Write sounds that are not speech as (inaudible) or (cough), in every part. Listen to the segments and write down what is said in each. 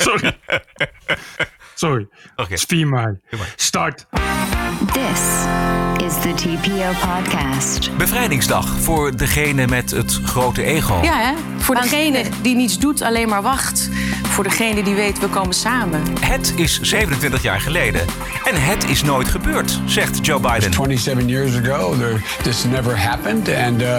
(laughs) Sorry. Sorry. Oké. Het is 4 mei. mei. Start. This is the TPO podcast. Bevrijdingsdag voor degene met het grote ego. Ja, hè? Voor degene die niets doet, alleen maar wacht. Voor degene die weet, we komen samen. Het is 27 jaar geleden. En het is nooit gebeurd, zegt Joe Biden. 27 years ago, there, this never happened. And uh,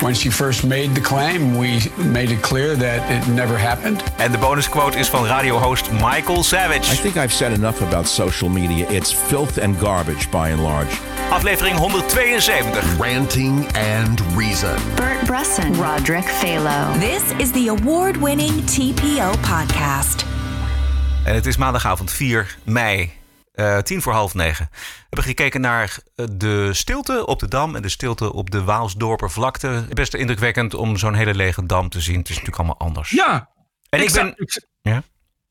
when she first made the claim, we made it clear that it never happened. En de bonusquote is van radiohost Michael I Savage. think I've said enough about social media. It's filth and garbage by and large. Aflevering 172. Ranting and Reason. Bert Bresson, Roderick Phalo. This is the award winning TPO podcast. En het is maandagavond 4 mei, eh, tien voor half negen. We hebben gekeken naar eh, de stilte op de Dam en de stilte op de Waalsdorper vlakte. Best indrukwekkend om zo'n hele lege dam te zien. Het is natuurlijk allemaal anders. Ja. en ik, ik, ben... ik, Ja?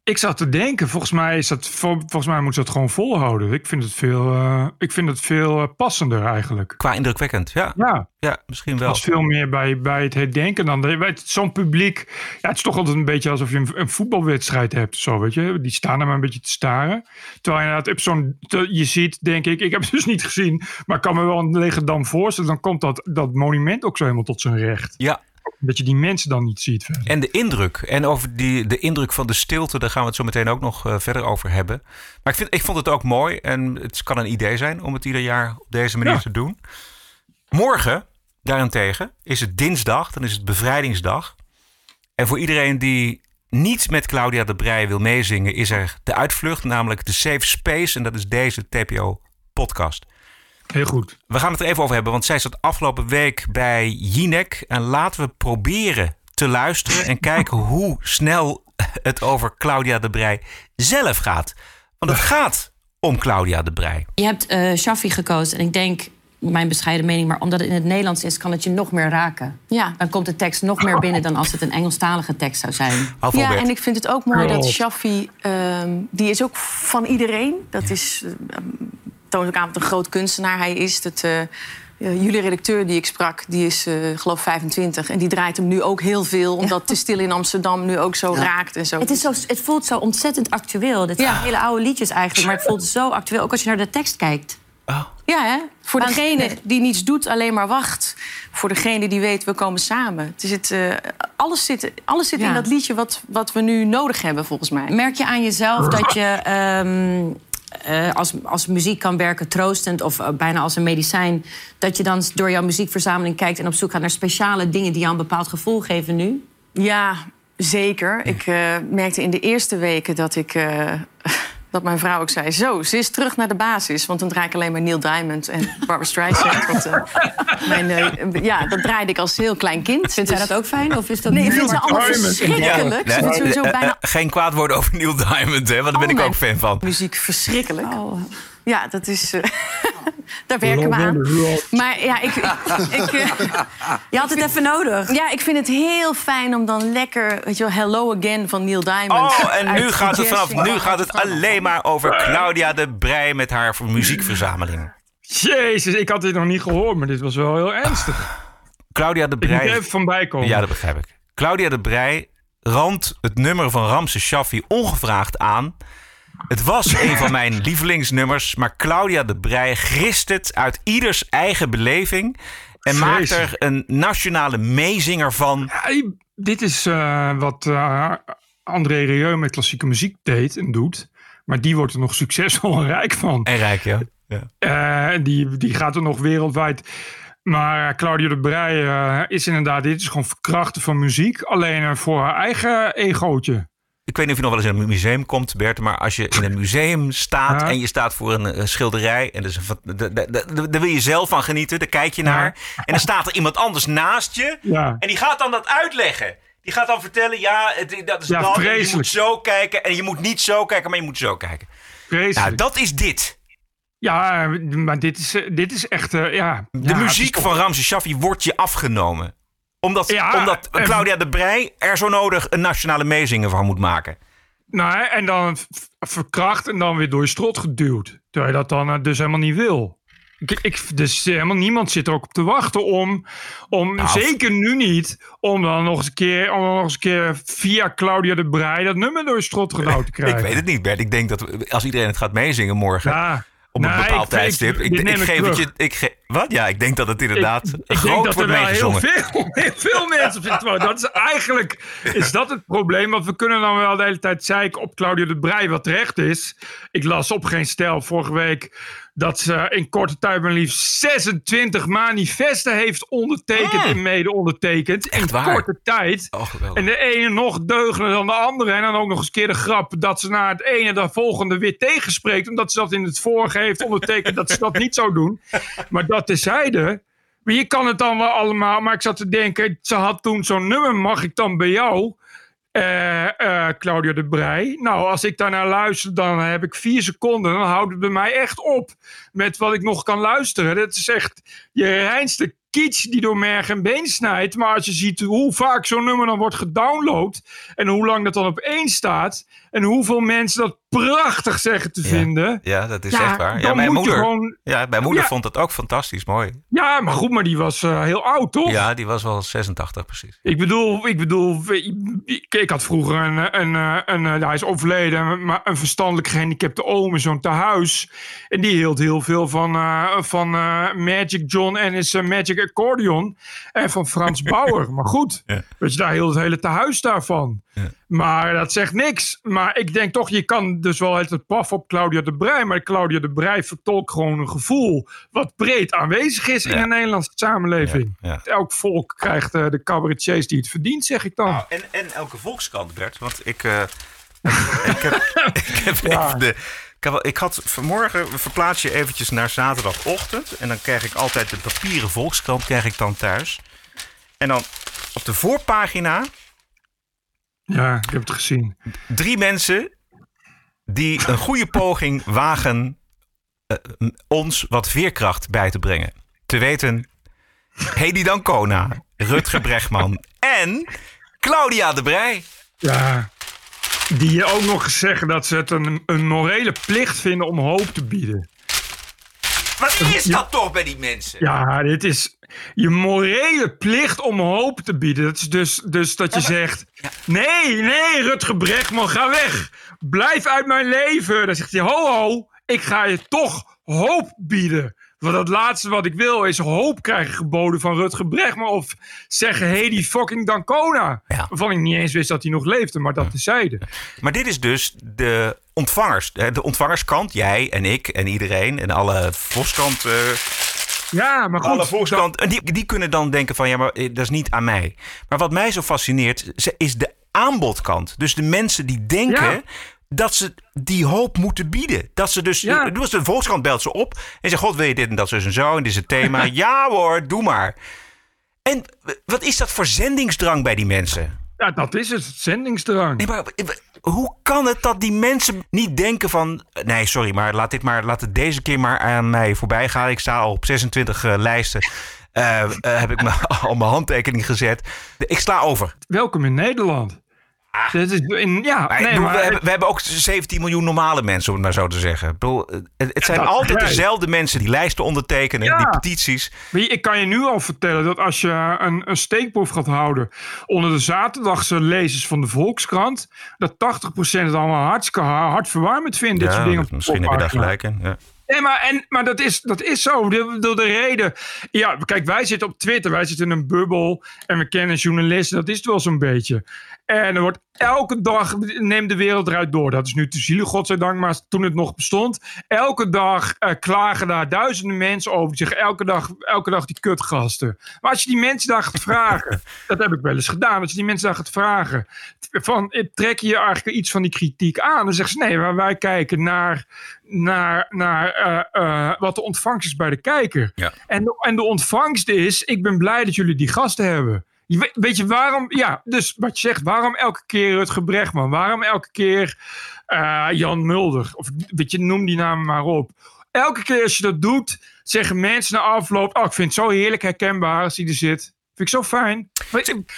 Ik zat te denken, volgens mij, is dat, vol- volgens mij moeten ze dat gewoon volhouden. Ik vind het veel, eh, ik vind het veel eh, passender eigenlijk. Qua indrukwekkend, ja. Ja, Ja, misschien wel. als veel meer bij, bij het herdenken dan. Het- Zo'n publiek, ja, het is toch altijd een beetje alsof je een, een voetbalwedstrijd hebt. Zo, weet je? Die staan er maar een beetje te staren. Terwijl je inderdaad op zo'n, je ziet, denk ik, ik heb het dus niet gezien, maar ik kan me wel een lege dam voorstellen. Dan komt dat, dat monument ook zo helemaal tot zijn recht. Ja, Dat je die mensen dan niet ziet verder. en de indruk. En over die, de indruk van de stilte, daar gaan we het zo meteen ook nog eh, verder over hebben. Maar ik, vind, ik vond het ook mooi en het kan een idee zijn om het ieder jaar op deze manier Ja. te doen. Morgen, daarentegen, is het dinsdag, dan is het bevrijdingsdag. En voor iedereen die niet met Claudia de Brij wil meezingen, is er de uitvlucht, namelijk de Safe Space. En dat is deze TPO-podcast. Heel goed. We gaan het er even over hebben, want zij zat afgelopen week bij Jinek. En laten we proberen te luisteren en kijken (laughs) hoe snel het over Claudia de Brij zelf gaat. Want het gaat om Claudia de Brij. Je hebt eh Shaffi gekozen en ik denk, mijn bescheiden mening... maar omdat het in het Nederlands is, kan het je nog meer raken. Ja. Dan komt de tekst nog meer binnen dan als het een Engelstalige tekst zou zijn. Ja, en ik vind het ook mooi dat. Shaffi, ehm, die is ook van iedereen. Dat is, uh, toont ook aan wat een groot kunstenaar hij is. Dat, eh, jullie redacteur die ik sprak, die is eh geloof 25. En die draait hem nu ook heel veel, omdat Te Stil in Amsterdam nu ook zo raakt en zo. Het, is zo, het voelt zo ontzettend actueel. Dit zijn Ja. hele oude liedjes eigenlijk, maar het voelt zo actueel. Ook als je naar de tekst kijkt. Ja, hè? Voor Want- degene die niets doet, alleen maar wacht. Voor degene die weet, we komen samen. Het is het, eh, alles zit, alles zit Ja. in dat liedje wat, wat we nu nodig hebben, volgens mij. Merk je aan jezelf dat je ehm, eh, als, als muziek kan werken troostend of eh, bijna als een medicijn, dat je dan door jouw muziekverzameling kijkt en op zoek gaat naar speciale dingen die jou een bepaald gevoel geven nu? Ja, zeker. Ik eh, merkte in de eerste weken dat ik... dat mijn vrouw ook zei, zo, ze is terug naar de basis. Want dan draai ik alleen maar Neil Diamond en Barbara Streisand. Want, eh, mijn, eh, ja, dat draaide ik als heel klein kind. Vindt zij dat ook fijn? Of is dat Nee, ik vind ze allemaal verschrikkelijk. Ze vindt sowieso Eh, bijna geen kwaad woorden over Neil Diamond, hè, want daar ben ik al ook fan van. Muziek verschrikkelijk. Oh. Ja, dat is... eh, (laughs) daar werken we aan. Maar ja, ik... ik eh, (laughs) Je had het even nodig. ja, ik vind het heel fijn om dan lekker... Weet je wel, Hello Again van Neil Diamond. Oh, en nu gaat het vanaf nu gaat het alleen maar over Claudia de Brij met haar muziekverzameling. Jezus, ik had dit nog niet gehoord, maar dit was wel heel ernstig. Claudia de Ik moet Brij. even van bij komen. Ja, dat begrijp ik. Claudia de Brij randt het nummer van Ramses Shaffi ongevraagd aan. Het was een van mijn lievelingsnummers, maar Claudia de Brij grist het uit ieders eigen beleving en maakt er een nationale meezinger van. Ja, dit is eh, wat eh, André Rieu met klassieke muziek deed en doet. Maar die wordt er nog succesvol en rijk van. En rijk, ja. ja. Eh, die, die gaat er nog wereldwijd. Maar Claudia de Brij eh, is inderdaad, dit is gewoon verkrachten van muziek. Alleen voor haar eigen egootje. Ik weet niet of je nog wel eens in een museum komt, Bert, maar als je in een museum staat Ja. en je staat voor een, eh, schilderij en dus daar wil je zelf van genieten, daar kijk je naar. En dan staat er iemand anders naast je Ja. en die gaat dan dat uitleggen. Die gaat dan vertellen, ja, het, dat is dat, en je moet zo kijken en je moet niet zo kijken, maar je moet zo kijken. Vreselijk. Nou, dat is dit. Ja, maar dit is, eh, dit is echt, eh, ja. De muziek van Ramses Shaffi wordt je afgenomen. Omdat, Ja, omdat en- Claudia de Brij er zo nodig een nationale meezinger van moet maken. Nou, en dan verkracht en dan weer door je strot geduwd. Terwijl je dat dan eh, dus helemaal niet wil. Ik, ik, dus helemaal niemand zit er ook op te wachten om, om Nou, zeker nu niet, om dan nog eens een keer, om dan nog eens een keer via Claudia de Brij dat nummer door je strot (laughs) gedouwd te krijgen. Ik weet het niet, Bert. Ik denk dat als iedereen het gaat meezingen morgen... Ja. Op een Nee, bepaald ik- tijdstip... ik- Ik, geef het je... Ik ge- wat? Ja, ik denk dat het inderdaad ik, ik groot denk dat er wel heel veel, (laughs) heel veel mensen op zitten. Dat is eigenlijk is dat het probleem. Want we kunnen dan wel de hele tijd zeiken op Claudia de Brij, wat terecht is. Ik las op geen stijl vorige week dat ze in korte tijd maar liefst 26 manifesten heeft ondertekend en mede ondertekend. In Hmm. waar? korte tijd. Oh. En de ene nog deugender dan de andere. En dan ook nog eens een keer de grap dat ze na het ene de volgende weer tegenspreekt. Omdat ze dat in het vorige heeft ondertekend dat ze dat niet zou doen. (laughs) Maar dat tezijde. Maar je kan het dan wel allemaal. Maar ik zat te denken, ze had toen zo'n nummer. Mag ik dan bij jou? Eh, eh, Claudia de Brij. Nou, als ik daarnaar luister, dan heb ik vier seconden. Dan houdt het bij mij echt op met wat ik nog kan luisteren. Dat is echt je reinste kitsch die door merg en been snijdt. Maar als je ziet hoe vaak zo'n nummer dan wordt gedownload... en hoe lang dat dan op één staat... en hoeveel mensen dat prachtig zeggen te vinden... Ja, dat is Ja, echt waar. Ja, mijn moeder, gewoon- ja, mijn moeder Ja. vond het ook fantastisch mooi. Ja, maar goed, maar die was eh, heel oud, toch? Ja, die was wel 86 precies. Ik bedoel, ik bedoel, ik, ik had vroeger een, een, een, een, een- hij is overleden, maar een verstandelijk gehandicapte oom in zo'n tehuis. En die hield heel veel van, eh, van eh, Magic John en his eh, Magic Accordion. En van Frans (laughs) Bauer. maar goed, weet je, daar heel het hele tehuis daarvan. Maar dat zegt niks. Maar ik denk toch, je kan dus wel het paf op Claudia de Brij. Maar Claudia de Brij vertolkt gewoon een gevoel wat breed aanwezig is in de Nederlandse samenleving. Ja, ja. Elk volk krijgt eh, de cabaretiers die het verdient, zeg ik dan. Nou, en, en elke volkskrant, Bert. Want ik, eh, (laughs) ik heb, ik heb Ja. even de... Ik had vanmorgen, verplaats je eventjes naar zaterdagochtend. En dan krijg ik altijd de papieren volkskrant krijg ik dan thuis. En dan op de voorpagina Ja, ik heb het gezien. drie mensen die een goede poging wagen eh, ons wat veerkracht bij te brengen. Te weten Hedy Dancona, Rutger Bregman en Claudia de Brij. Ja, die ook nog eens zeggen dat ze het een, een morele plicht vinden om hoop te bieden. Wat is dat toch bij die mensen? Ja, dit is je morele plicht om hoop te bieden. Dat is dus, dus dat je zegt: Nee, nee, Rutger Bregman, ga weg. Blijf uit mijn leven. Dan zegt hij: Ho, ho, ik ga je toch hoop bieden. Want het laatste wat ik wil is hoop krijgen geboden van Rutger Bregman. Of zeggen: Hey, die fucking Dancona. Ja. Waarvan ik niet eens wist dat hij nog leefde, maar dat tezijde. Maar dit is dus de ontvangers. De ontvangerskant, jij en ik en iedereen en alle Volkskrant... eh, Ja, maar goed. alle Volkskrant en die, die kunnen dan denken van ja, maar eh, dat is niet aan mij. Maar wat mij zo fascineert is de aanbodkant. Dus de mensen die denken Ja. dat ze die hoop moeten bieden. Dat ze dus, Ja. dus de Volkskrant belt ze op en zegt god wil je dit en dat zo en zo en dit is het thema. (laughs) ja hoor, doe maar. En wat is dat voor zendingsdrang bij die mensen? Ja, dat is het. Zendingsdrang. Nee, maar eh, hoe kan het dat die mensen niet denken van... Nee, sorry, maar laat, dit maar, laat het deze keer maar aan mij voorbij gaan. Ik sta al op 26 eh, lijsten. Eh, eh, heb ik me (laughs) al mijn handtekening gezet. Ik sla over. Welkom in Nederland. Dit is in, ja, Maar ik nee, bedoel, maar we, hebben, we hebben ook 17 miljoen normale mensen, om het maar zo te zeggen. Ik bedoel, het, het zijn altijd dezelfde mensen die lijsten ondertekenen, Ja. die petities. Je, ik kan je nu al vertellen dat als je een, een steekproef gaat houden onder de zaterdagse lezers van de Volkskrant, dat 80% het allemaal hartstikke ha- hartverwarmend vindt. dit soort Ja, dingen misschien heb je daar gelijk in. Ja. Nee, maar, en, maar dat, is, dat is zo. De, de, de reden. Ja, kijk, wij zitten op Twitter. Wij zitten in een bubbel. En we kennen journalisten. Dat is het wel zo'n beetje. En er wordt elke dag. Neemt de wereld eruit door. Dat is nu te zielig, godzijdank. Maar toen het nog bestond. Elke dag eh, klagen daar duizenden mensen over. Die zeggen elke dag, elke dag die kutgasten. Maar als je die mensen daar gaat vragen. (laughs) dat heb ik wel eens gedaan. Als je die mensen daar gaat vragen. Van, eh, trek je eigenlijk iets van die kritiek aan? Dan zeggen ze nee, maar wij kijken naar naar, naar eh, wat de ontvangst is bij de kijker. Ja. En, de, en de ontvangst is, ik ben blij dat jullie die gasten hebben. Weet, je waarom, ja, dus wat je zegt, waarom elke keer Rutger Bregman? Waarom elke keer eh, Jan Mulder? Of weet je, noem die namen maar op. Elke keer als je dat doet, zeggen mensen na afloop, oh, ik vind het zo heerlijk herkenbaar als hij er zit. Vind ik zo fijn.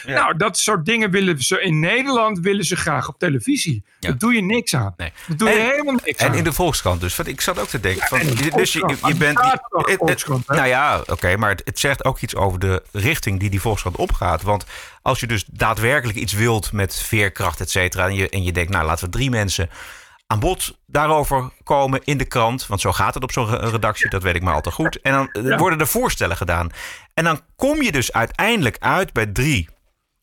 Nou, dat soort dingen willen ze in Nederland willen ze graag op televisie. Ja. Dat doe je niks aan. Nee. Dat doe je En- helemaal niks En aan. in de Volkskrant dus. Want ik zat ook te denken. Van, en de dus je, je bent. Het het- nou ja, oké. maar het, het zegt ook iets over de richting die die Volkskrant opgaat. Want als je dus daadwerkelijk iets wilt met veerkracht, et cetera. En je, en je denkt, nou laten we drie mensen aan bod daarover komen in de krant. Want zo gaat het op zo'n re- redactie, dat weet ik maar al te goed. En dan eh, worden er voorstellen gedaan. En dan kom je dus uiteindelijk uit bij drie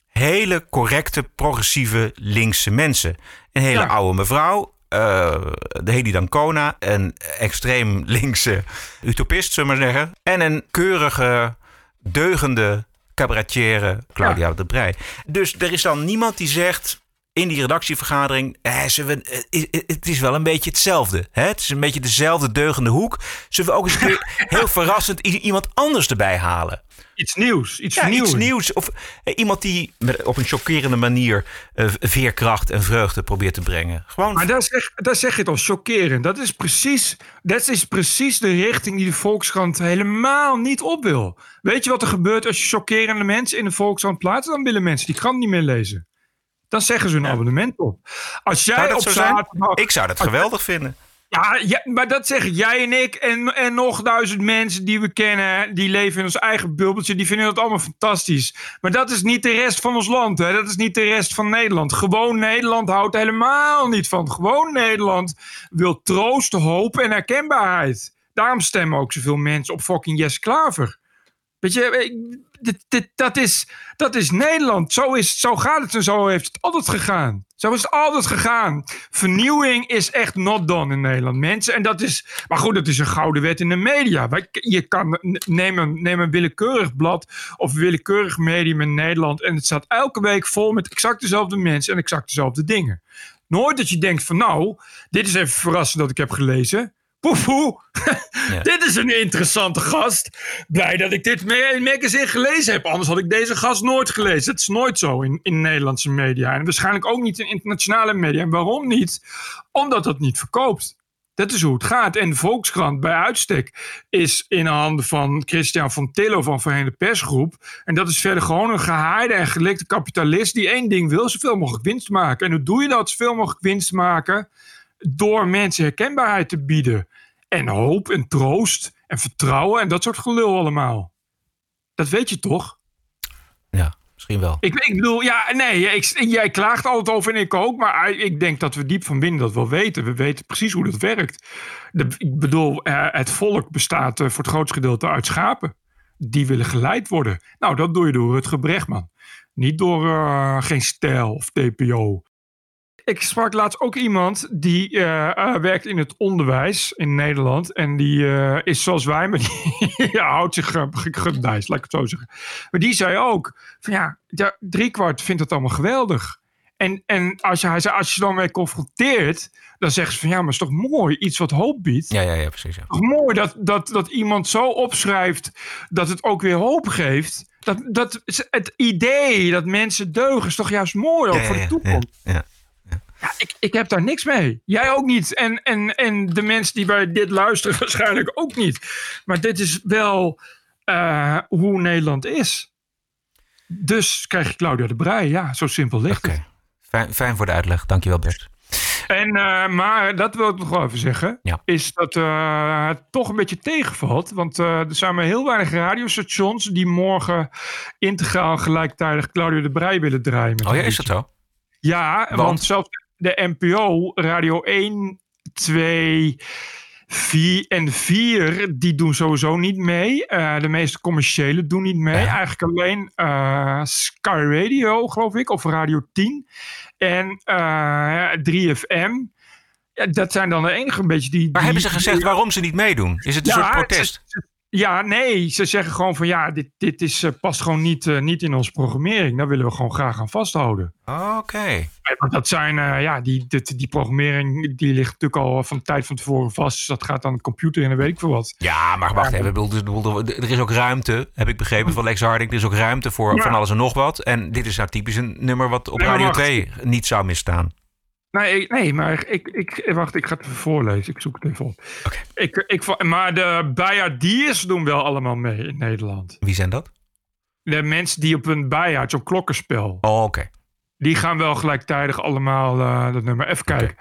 hele correcte, progressieve, linkse mensen. Een hele Ja. oude mevrouw, eh, de Hedy Dancona, een extreem linkse utopist, zullen we maar zeggen. En een keurige, deugende cabaretière, Claudia de Brij. Dus er is dan niemand die zegt in die redactievergadering, eh, we, eh, het is wel een beetje hetzelfde. Hè? Het is een beetje dezelfde deugende hoek. Zullen we ook eens een keer (laughs) heel verrassend iemand anders erbij halen? Iets nieuws. Iets Ja, nieuws. iets nieuws. Of eh, iemand die op een chockerende manier eh, veerkracht en vreugde probeert te brengen. Gewoon. Maar daar zeg, daar zeg je het al, chockerend. Dat is, precies, dat is precies de richting die de Volkskrant helemaal niet op wil. Weet je wat er gebeurt als je chockerende mensen in de Volkskrant plaatst? Dan willen mensen die krant niet meer lezen. Dan zeggen ze hun abonnement op. Als jij zou op zaterdag... Ik zou dat geweldig vinden. Ja, ja, maar dat zeggen jij en ik en, en nog duizend mensen die we kennen. Die leven in ons eigen bubbeltje. Die vinden dat allemaal fantastisch. Maar dat is niet de rest van ons land. Hè? Dat is niet de rest van Nederland. Gewoon Nederland houdt helemaal niet van. Gewoon Nederland wil troost, hoop en herkenbaarheid. Daarom stemmen ook zoveel mensen op fucking Jess Klaver. Weet je, ik- dat, is, dat is Nederland. Zo, is, zo gaat het en zo heeft het altijd gegaan. Zo is het altijd gegaan. Vernieuwing is echt not done in Nederland, mensen. En dat is, maar goed, dat is een gouden wet in de media. Je kan neem een, willekeurig blad of willekeurig medium in Nederland. En het staat elke week vol met exact dezelfde mensen en exact dezelfde dingen. Nooit dat je denkt van nou, dit is even verrassend dat ik heb gelezen. Poef, poef. (laughs) dit is een interessante gast. Blij dat ik dit ma- magazine gelezen heb. Anders had ik deze gast nooit gelezen. Het is nooit zo in, in Nederlandse media. En waarschijnlijk ook niet in internationale media. En waarom niet? Omdat dat niet verkoopt. Dat is hoe het gaat. En de Volkskrant bij uitstek is in handen van Christian van Tillo van Verenigde Persgroep. En dat is verder gewoon een gehaaide en gelikte kapitalist die één ding wil: zoveel mogelijk winst maken. En hoe doe je dat? Zoveel mogelijk winst maken door mensen herkenbaarheid te bieden. En hoop en troost en vertrouwen en dat soort gelul allemaal. Dat weet je toch? Ja, misschien wel. Ik, ik bedoel, ja, nee, ik, jij klaagt altijd over en ik ook. Maar ik denk dat we diep van binnen dat wel weten. We weten precies hoe dat werkt. De, ik bedoel, eh, het volk bestaat eh, voor het grootste gedeelte uit schapen. Die willen geleid worden. Nou, dat doe je door het Gebrechtman. Niet door eh, geen stijl of TPO. Ik sprak laatst ook iemand die eh, eh, werkt in het onderwijs in Nederland. En die eh, is zoals wij, maar die (laughs) ja, houdt zich gedijst, laat ik het zo zeggen. Maar die zei ook, van ja, ja driekwart vindt het allemaal geweldig. En, en als, je, hij zei, als je dan mee confronteert, dan zeggen ze van ja, maar het is toch mooi, iets wat hoop biedt. Ja, ja, ja precies. Ja. Toch mooi dat, dat, dat iemand zo opschrijft dat het ook weer hoop geeft. Dat, dat, het idee dat mensen deugen is toch juist mooi ook Ja, voor de toekomst. Ja, ja. Ik, ik heb daar niks mee. Jij ook niet. En, en, en de mensen die bij dit luisteren (laughs) waarschijnlijk ook niet. Maar dit is wel uh, hoe Nederland is. Dus krijg je Claudia de Brij. Ja, zo simpel ligt okay. het. Fijn, fijn voor de uitleg. Dankjewel Bert. En, uh, maar dat wil ik nog wel even zeggen. Ja. Is dat uh, het toch een beetje tegenvalt. Want uh, er zijn maar heel weinig radiostations die morgen integraal gelijktijdig Claudia de Brij willen draaien. oh ja, is dat zo? Ja, want, want zelfs de NPO, Radio 1, 2, 4 en 4, die doen sowieso niet mee. Uh, de meeste commerciële doen niet mee. Ja. Eigenlijk alleen uh, Sky Radio, geloof ik, of Radio 10. En uh, 3FM. Ja, dat zijn dan de enige een beetje die... Maar die, hebben ze gezegd die, waarom ze niet meedoen? Is het een ja, soort protest? Ja, nee. Ze zeggen gewoon van ja, dit, dit is, uh, past gewoon niet, uh, niet in onze programmering. Daar willen we gewoon graag aan vasthouden. Oké. Okay. Dat zijn, uh, ja, die, die, die programmering die ligt natuurlijk al van de tijd van tevoren vast. Dus dat gaat aan de computer en dan weet ik veel wat. Ja, maar wacht even. Er is ook ruimte, heb ik begrepen van Lex Harding. Er is ook ruimte voor ja. van alles en nog wat. En dit is nou typisch een nummer wat op nee, Radio 2 niet zou misstaan. Nee, nee, maar ik, ik, wacht, ik ga het even voorlezen. Ik zoek het even op. Okay. Ik, ik, maar de Bayardiers doen wel allemaal mee in Nederland. Wie zijn dat? de mensen die op een bijhoud, zo'n klokkenspel. Oh, oké. Die gaan wel gelijktijdig allemaal uh, dat nummer. Even kijken.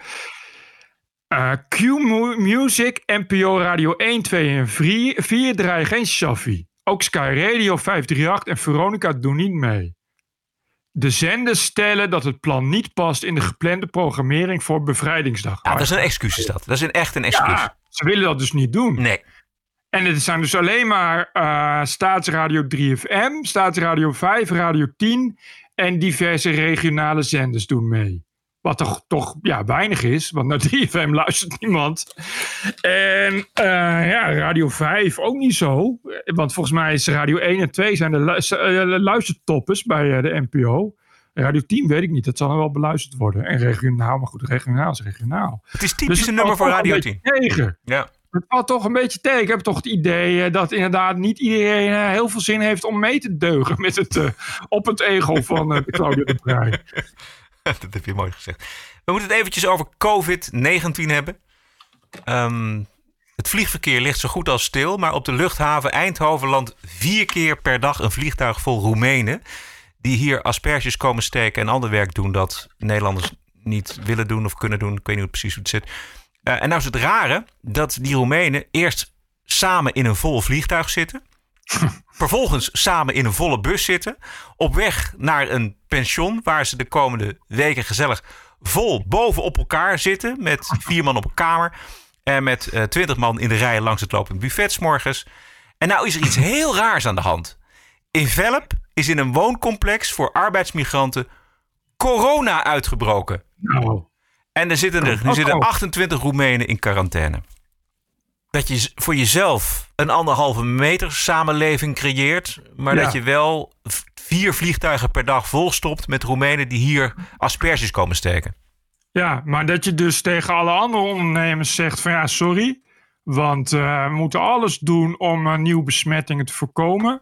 Uh, Q Mu Music, NPO Radio 1, 2 en 4, 4 draaien geen Shaffi. Ook Sky Radio 538 en Veronica doen niet mee. De zenders stellen dat het plan niet past in de geplande programmering voor Bevrijdingsdag. Ja, dat is een excuus is dat. Dat is een, echt een excuus. Ja, ze willen dat dus niet doen. Nee. En het zijn dus alleen maar uh, Staatsradio 3FM, Staatsradio 5, Radio 10 en diverse regionale zenders doen mee. Wat toch, toch ja, weinig is, want naar (laughs) 3FM luistert niemand. En uh, ja, Radio 5 ook niet zo. Want volgens mij is Radio 1 en 2 zijn de lu luistertoppers bij uh, de NPO. Radio 10 weet ik niet, dat zal dan wel beluisterd worden. En regionaal, maar goed, regionaal is regionaal. Het is typisch dus een nummer voor Radio 10. Tegen. Ja. Het valt toch een beetje tegen. Ik heb toch het idee uh, dat inderdaad niet iedereen uh, heel veel zin heeft om mee te deugen met het uh, op het ego van Claudia de Breij. (laughs) (laughs) dat heb je mooi gezegd. We moeten het eventjes over COVID-19 hebben. Um, het vliegverkeer ligt zo goed als stil, maar op de luchthaven Eindhoven landt vier keer per dag een vliegtuig vol Roemenen. Die hier asperges komen steken en ander werk doen dat Nederlanders niet willen doen of kunnen doen. Ik weet niet precies hoe het zit. Uh, en nou is het rare dat die Roemenen eerst samen in een vol vliegtuig zitten. Vervolgens samen in een volle bus zitten. Op weg naar een pension waar ze de komende weken gezellig vol bovenop elkaar zitten. Met (laughs) vier man op een kamer. En met uh, twintig man in de rij langs het lopend buffet morgens. En nou is er iets (laughs) heel raars aan de hand. In Velp is in een wooncomplex voor arbeidsmigranten corona uitgebroken. Nou. En er zitten, er, er zitten 28 Roemenen in quarantaine. Dat je voor jezelf een anderhalve meter samenleving creëert. Maar ja. dat je wel vier vliegtuigen per dag volstopt met Roemenen die hier asperges komen steken. Ja, maar dat je dus tegen alle andere ondernemers zegt van ja, sorry. Want uh, we moeten alles doen om uh, nieuwe besmettingen te voorkomen.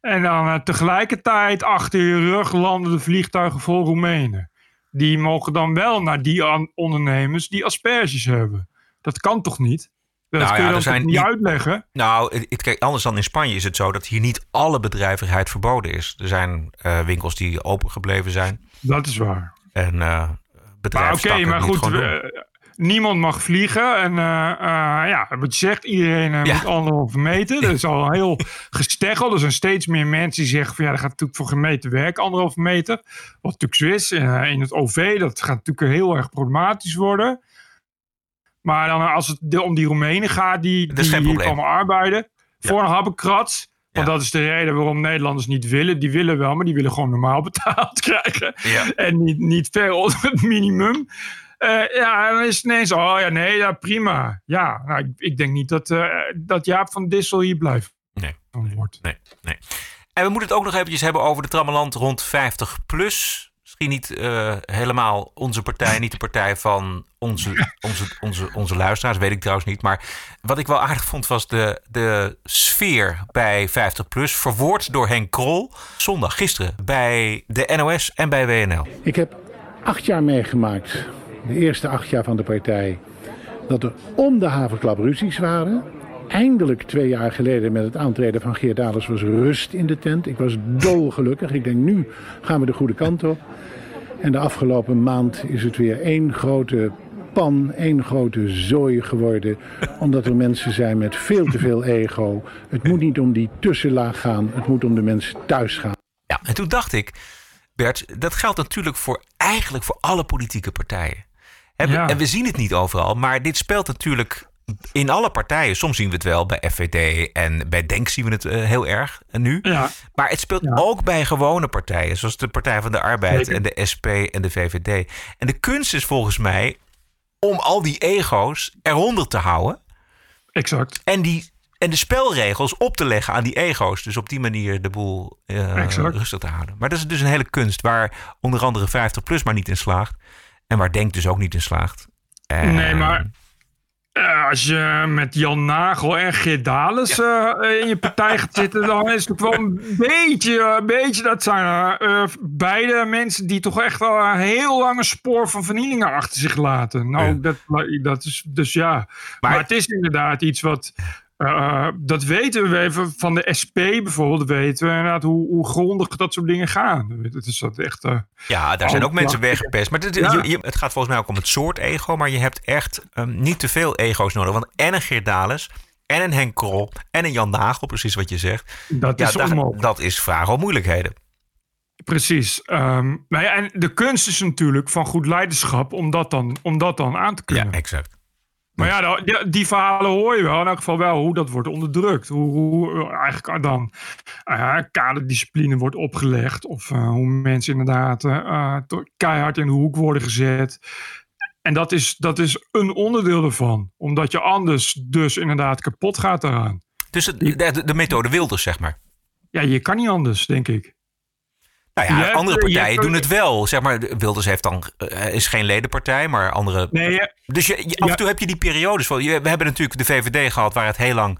En dan uh, tegelijkertijd achter je rug landen de vliegtuigen vol Roemenen. Die mogen dan wel naar die ondernemers die asperges hebben. Dat kan toch niet? Dat nou kun je ja, er zijn niet uitleggen. Nou, het, kijk, anders dan in Spanje is het zo dat hier niet alle bedrijvigheid verboden is. Er zijn uh, winkels die open gebleven zijn. Dat is waar. En uh, bedrijven. Oké, maar goed. We, niemand mag vliegen. En uh, ja, wat je zegt, iedereen ja. moet anderhalve meter. Dat is al (laughs) heel gesteggeld. Er zijn steeds meer mensen die zeggen van ja, dat gaat natuurlijk voor gemeten werk, anderhalve meter. Wat natuurlijk zo is. in het OV, dat gaat natuurlijk heel erg problematisch worden. Maar dan als het om die Roemenen gaat, die, die hier komen arbeiden. Voor een habbekrats. Want ja. dat is de reden waarom Nederlanders niet willen. Die willen wel, maar die willen gewoon normaal (laughs) betaald krijgen. Ja. En niet, niet ver (laughs) onder het minimum. Uh, ja, dan is het ineens, oh ja, nee, ja, prima. Ja, nou, ik, ik denk niet dat, uh, dat Jaap van Dissel hier blijft. Nee, nee, nee. En we moeten het ook nog eventjes hebben over de trammeland rond 50 plus misschien niet uh, helemaal onze partij, niet de partij van onze, onze, onze, onze luisteraars, weet ik trouwens niet. Maar wat ik wel aardig vond was de, de sfeer bij 50PLUS, verwoord door Henk Krol. Zondag, gisteren, bij de NOS en bij WNL. Ik heb acht jaar meegemaakt, de eerste acht jaar van de partij, dat er om de havenklap ruzies waren eindelijk twee jaar geleden met het aantreden van Geert Dalers was rust in de tent. Ik was dolgelukkig. Ik denk nu gaan we de goede kant op. En de afgelopen maand is het weer één grote pan, één grote zooi geworden. Omdat er mensen zijn met veel te veel ego. Het moet niet om die tussenlaag gaan, het moet om de mensen thuis gaan. Ja, en toen dacht ik, Bert, dat geldt natuurlijk voor eigenlijk voor alle politieke partijen. En, ja. en we zien het niet overal, maar dit speelt natuurlijk in alle partijen. Soms zien we het wel bij FVD en bij Denk zien we het uh, heel erg uh, nu. Ja. Maar het speelt ja. ook bij gewone partijen, zoals de Partij van de Arbeid Zeker. en de SP en de VVD. En de kunst is volgens mij om al die ego's eronder te houden. Exact. En, die, en de spelregels op te leggen aan die ego's. Dus op die manier de boel uh, rustig te houden. Maar dat is dus een hele kunst waar onder andere 50PLUS maar niet in slaagt. En waar Denk dus ook niet in slaagt. En... Nee, maar uh, als je met Jan Nagel en Geert Dales ja. uh, in je partij gaat zitten, dan is het wel een beetje, een beetje dat zijn uh, beide mensen die toch echt wel een heel lange spoor van vernielingen achter zich laten. Nou, ja. dat, dat is dus ja. Maar, maar, het is inderdaad iets wat Uh, dat weten we even van de SP bijvoorbeeld. Weten we inderdaad hoe, hoe grondig dat soort dingen gaan. Het is dat echt. Uh, ja, daar zijn ook mensen weggepest. Maar het, ja. je, het gaat volgens mij ook om het soort ego. Maar je hebt echt um, niet te veel ego's nodig. Want en een Geert Dales. En een Henk Krol. En een Jan Nagel, precies wat je zegt. Dat is ja, dat, dat is vragen om moeilijkheden. Precies. Um, ja, en de kunst is natuurlijk van goed leiderschap om dat dan, om dat dan aan te kunnen. Ja, exact. Maar ja, die, die, verhalen hoor je wel. In elk geval wel hoe dat wordt onderdrukt. Hoe, hoe eigenlijk dan uh, kaderdiscipline wordt opgelegd. Of uh, hoe mensen inderdaad uh, keihard in de hoek worden gezet. En dat is, dat is een onderdeel ervan. Omdat je anders dus inderdaad kapot gaat eraan. Dus de, de, de methode Wilders, zeg maar. Ja, je kan niet anders, denk ik. Nou ja, andere partijen doen het wel. Zeg maar, Wilders heeft dan, uh, is geen ledenpartij, maar andere. Nee, ja. Dus je, je, af en toe heb je die periodes. Van, we hebben natuurlijk de VVD gehad, waar het heel lang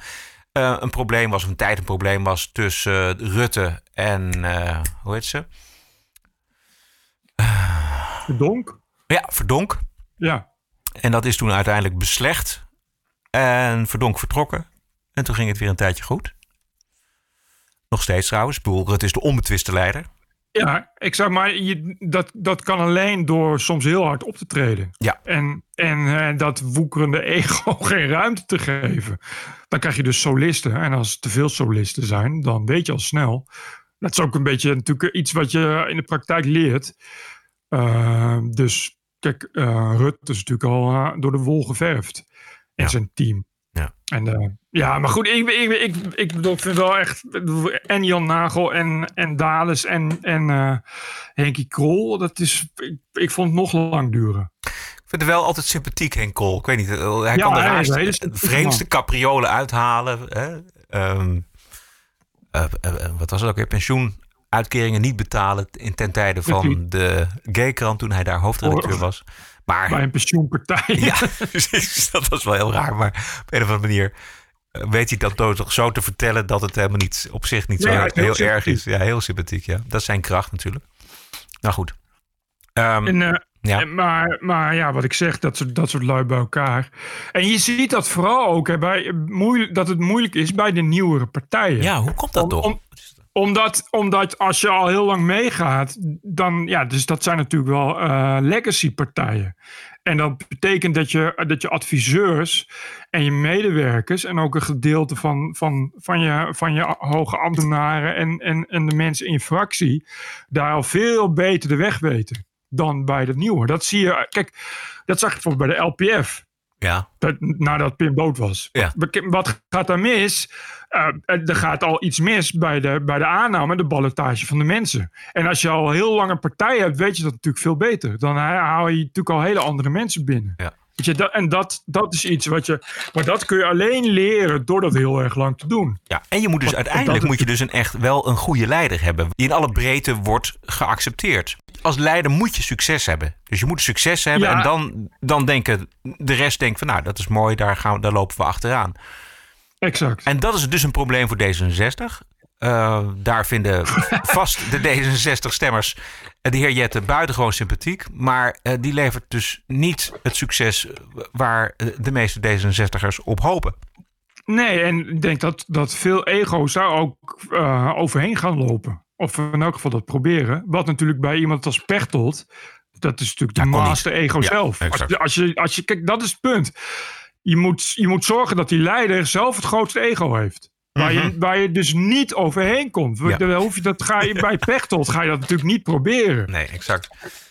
uh, een probleem was, of een tijd een probleem was tussen uh, Rutte en hoe heet ze? Verdonk. Ja, Verdonk. Ja. En dat is toen uiteindelijk beslecht. En Verdonk vertrokken. En toen ging het weer een tijdje goed. Nog steeds trouwens. Boel, het is de onbetwiste leider. Ja, ik zeg maar, je, dat, dat kan alleen door soms heel hard op te treden. Ja. En, en uh, dat woekerende ego (laughs) geen ruimte te geven. Dan krijg je dus solisten. En als er te veel solisten zijn, dan weet je al snel. Dat is ook een beetje natuurlijk iets wat je in de praktijk leert. Uh, dus kijk, uh, Rutte is natuurlijk al door de wol geverfd. En ja. zijn team. Ja. En, uh, ja, maar goed, ik, ik, ik, ik bedoel, vind wel echt. En Jan Nagel en, en Dales en, en uh, Henkie Krol. Dat is, ik, ik vond het nog lang duren. Ik vind het wel altijd sympathiek, Henk Krol. Ik weet niet, hij ja, kan de raarste, vreemdste capriolen uithalen. Hè? Um, uh, wat was het ook weer? Pensioenuitkeringen niet betalen in ten tijde van de Gaykrant toen hij daar hoofdredacteur was. Maar, bij een pensioenpartij. Ja, (laughs) precies. Dat was wel heel raar. Maar op een of andere manier weet hij dat toch zo te vertellen dat het helemaal niet op zich niet zo heel, heel erg is. Ja, heel sympathiek. Ja. Dat is zijn kracht natuurlijk. Nou goed. Um, en, uh, ja. En, maar, maar ja, wat ik zeg, dat soort, dat soort lui bij elkaar. En je ziet dat vooral ook hè, bij, moeilijk, dat het moeilijk is bij de nieuwere partijen. Ja, hoe komt dat om, toch? Om, omdat, omdat als je al heel lang meegaat, dan ja, dus dat zijn natuurlijk wel uh, legacy partijen. En dat betekent dat je, dat je adviseurs en je medewerkers en ook een gedeelte van, van, van, je, van je hoge ambtenaren en, en, en de mensen in je fractie daar al veel beter de weg weten dan bij de nieuwe. Dat zie je, kijk, dat zag je bijvoorbeeld bij de LPF. Ja. Dat, nadat Pim dood was. Ja. Wat, wat gaat daar mis? Uh, er gaat al iets mis bij de, bij de aanname, de ballotage van de mensen. En als je al heel lang een partij hebt, weet je dat natuurlijk veel beter. Dan haal je natuurlijk al hele andere mensen binnen. Ja. Weet je, dat, en dat, dat is iets wat je. Maar dat kun je alleen leren door dat heel erg lang te doen. Ja, en je moet dus uiteindelijk moet je dus een echt wel een goede leider hebben. Die in alle breedte wordt geaccepteerd. Als leider moet je succes hebben. Dus je moet succes hebben. Ja. En dan, dan denken de rest denkt van nou, dat is mooi, daar, gaan we, daar lopen we achteraan. Exact. En dat is dus een probleem voor D66. Uh, daar vinden (laughs) vast de D66-stemmers de heer Jette buitengewoon sympathiek. Maar uh, die levert dus niet het succes waar de meeste D66'ers op hopen. Nee, en ik denk dat, dat veel ego's daar ook uh, overheen gaan lopen. Of in elk geval dat proberen. Wat natuurlijk bij iemand als Pechtold... dat is natuurlijk de master ego ja, zelf. Als, als, je, als je, kijk, dat is het punt je moet, je moet zorgen dat die leider zelf het grootste ego heeft. Waar, je, Mhm. waar je dus niet overheen komt. Ja. Dan hoef je, dat ga je, bij (laughs) Pechtold ga je dat natuurlijk niet proberen. Nee, exact.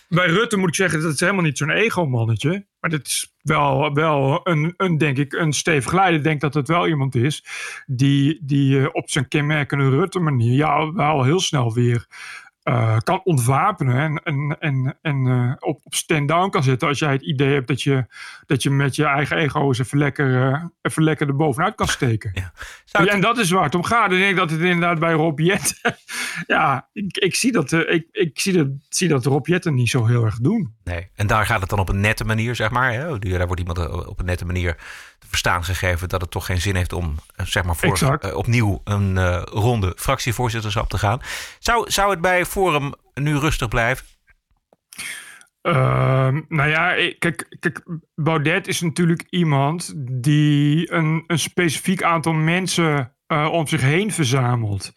Bij Rutte moet ik zeggen, dat is helemaal niet zo'n ego-mannetje. Maar dat is wel, wel een, een, denk ik, een stevig leider. Ik denk dat het wel iemand is die, die eh, op zijn kenmerkende Rutte-manier... ja, wel heel snel weer uh, kan ontwapenen en, en, en, en uh, op, op stand-down kan zetten als jij het idee hebt dat je, dat je met je eigen ego eens even lekker, uh, even lekker er bovenuit kan steken. Ja. Het... En dat is waar het om gaat. Ik denk dat het inderdaad bij Rob Jetten, (laughs) ja, ik, ik, zie dat, ik, ik zie dat, zie dat Rob Jetten niet zo heel erg doen. Nee, en daar gaat het dan op een nette manier, zeg maar. Hè? Daar wordt iemand op een nette manier te verstaan gegeven dat het toch geen zin heeft om, zeg maar, voor, opnieuw een ronde fractievoorzitterschap te gaan. Zou, zou het bij Forum nu rustig blijven? Ehm, nou ja, kijk, kijk, Baudet is natuurlijk iemand die een, een specifiek aantal mensen eh, om zich heen verzamelt.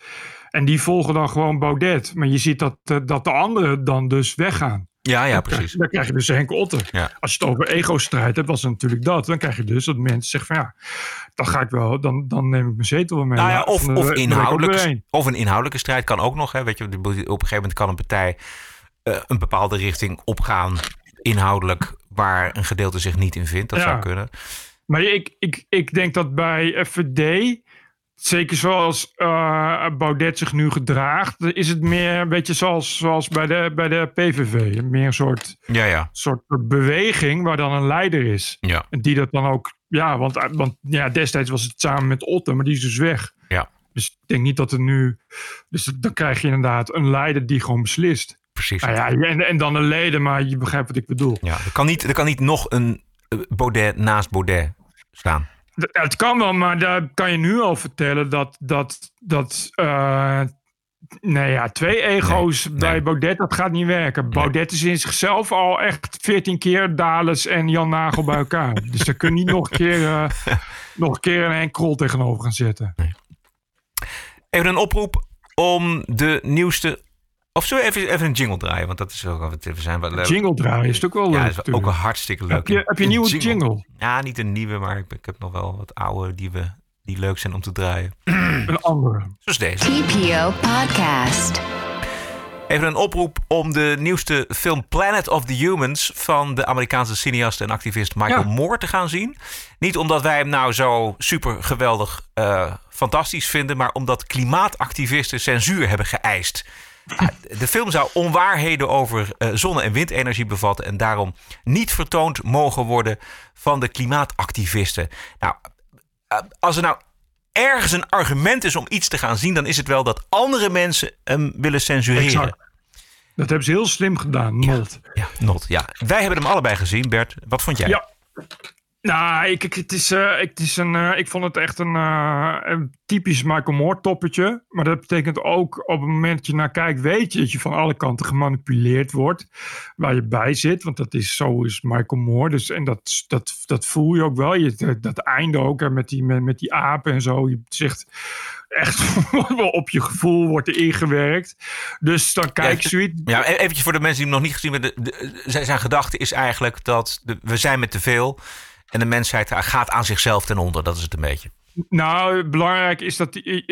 En die volgen dan gewoon Baudet. Maar je ziet dat, eh, dat de anderen dan dus weggaan. Ja, ja, precies. Dan krijg je dus Henk Otter. Ja. Als je het over ego-strijd hebt, was het natuurlijk dat. Dan krijg je dus dat mensen zeggen van ja, dan ga ik wel, dan, dan neem ik mijn zetel wel mee. Nou ja, of, of, of een inhoudelijke strijd kan ook nog. Hè. Weet je, op een gegeven moment kan een partij eh, een bepaalde richting opgaan, inhoudelijk, waar een gedeelte zich niet in vindt. Dat Ja. zou kunnen. Maar ik, ik, ik denk dat bij FVD, zeker zoals eh, Baudet zich nu gedraagt, is het meer een beetje zoals, zoals bij, de, bij de PVV. Meer een soort, Ja, ja. soort beweging waar dan een leider is. Ja. En die dat dan ook, ja, want, want ja, destijds was het samen met Otte, maar die is dus weg. Ja. Dus ik denk niet dat er nu, dus dan krijg je inderdaad een leider die gewoon beslist. Precies. Nou ja, en, en dan de leden, maar je begrijpt wat ik bedoel. Ja, er, kan niet, er kan niet nog een eh, Baudet naast Baudet staan. Het kan wel, maar daar kan je nu al vertellen dat, dat, dat eh, nee ja, twee ego's bij Baudet, dat gaat niet werken. Baudet is in zichzelf al echt 14 keer Dales en Jan Nagel bij elkaar. (laughs) dus daar kun je niet nog een keer, eh, nog een, keer een Henk Krol tegenover gaan zetten. Even een oproep om de nieuwste. Of zullen we even, even een jingle draaien? Want dat is ook wat we zijn. Wel, Jingle draaien is ook wel leuk. Ja, dat is ook wel hartstikke leuk. Heb je, heb je een nieuwe jingle? Ja, niet een nieuwe, maar ik, ik heb nog wel wat oude die, we, die leuk zijn om te draaien. (clears throat) Een andere. Zoals deze. TPO Podcast. Even een oproep om de nieuwste film Planet of the Humans van de Amerikaanse cineast en activist Michael Ja. Moore te gaan zien. Niet omdat wij hem nou zo super geweldig eh, fantastisch vinden, maar omdat klimaatactivisten censuur hebben geëist. Ja, de film zou onwaarheden over eh, zonne- en windenergie bevatten en daarom niet vertoond mogen worden van de klimaatactivisten. Nou, eh, als er nou ergens een argument is om iets te gaan zien, dan is het wel dat andere mensen hem willen censureren. Exact. Dat hebben ze heel slim gedaan, Molt. Ja, not. Ja. Wij hebben hem allebei gezien, Bert. Wat vond jij? Ja. Nou, ik, ik, het is, eh, het is een, eh, ik vond het echt een, eh, een typisch Michael Moore toppetje. Maar dat betekent ook op het moment dat je naar kijkt, weet je dat je van alle kanten gemanipuleerd wordt. Waar je bij zit, want dat is, zo is Michael Moore. Dus, en dat, dat, dat voel je ook wel. Je, dat, einde ook hè, met, die, met, met die apen en zo. Je zegt echt (laughs) wel op je gevoel wordt er ingewerkt. Dus dan kijk je zoiets. Ja, e- eventjes voor de mensen die hem nog niet gezien hebben. De, de- zijn, zijn gedachte is eigenlijk dat de- we zijn met te veel. En de mensheid gaat aan zichzelf ten onder. Dat is het een beetje. Nou, belangrijk is dat, die,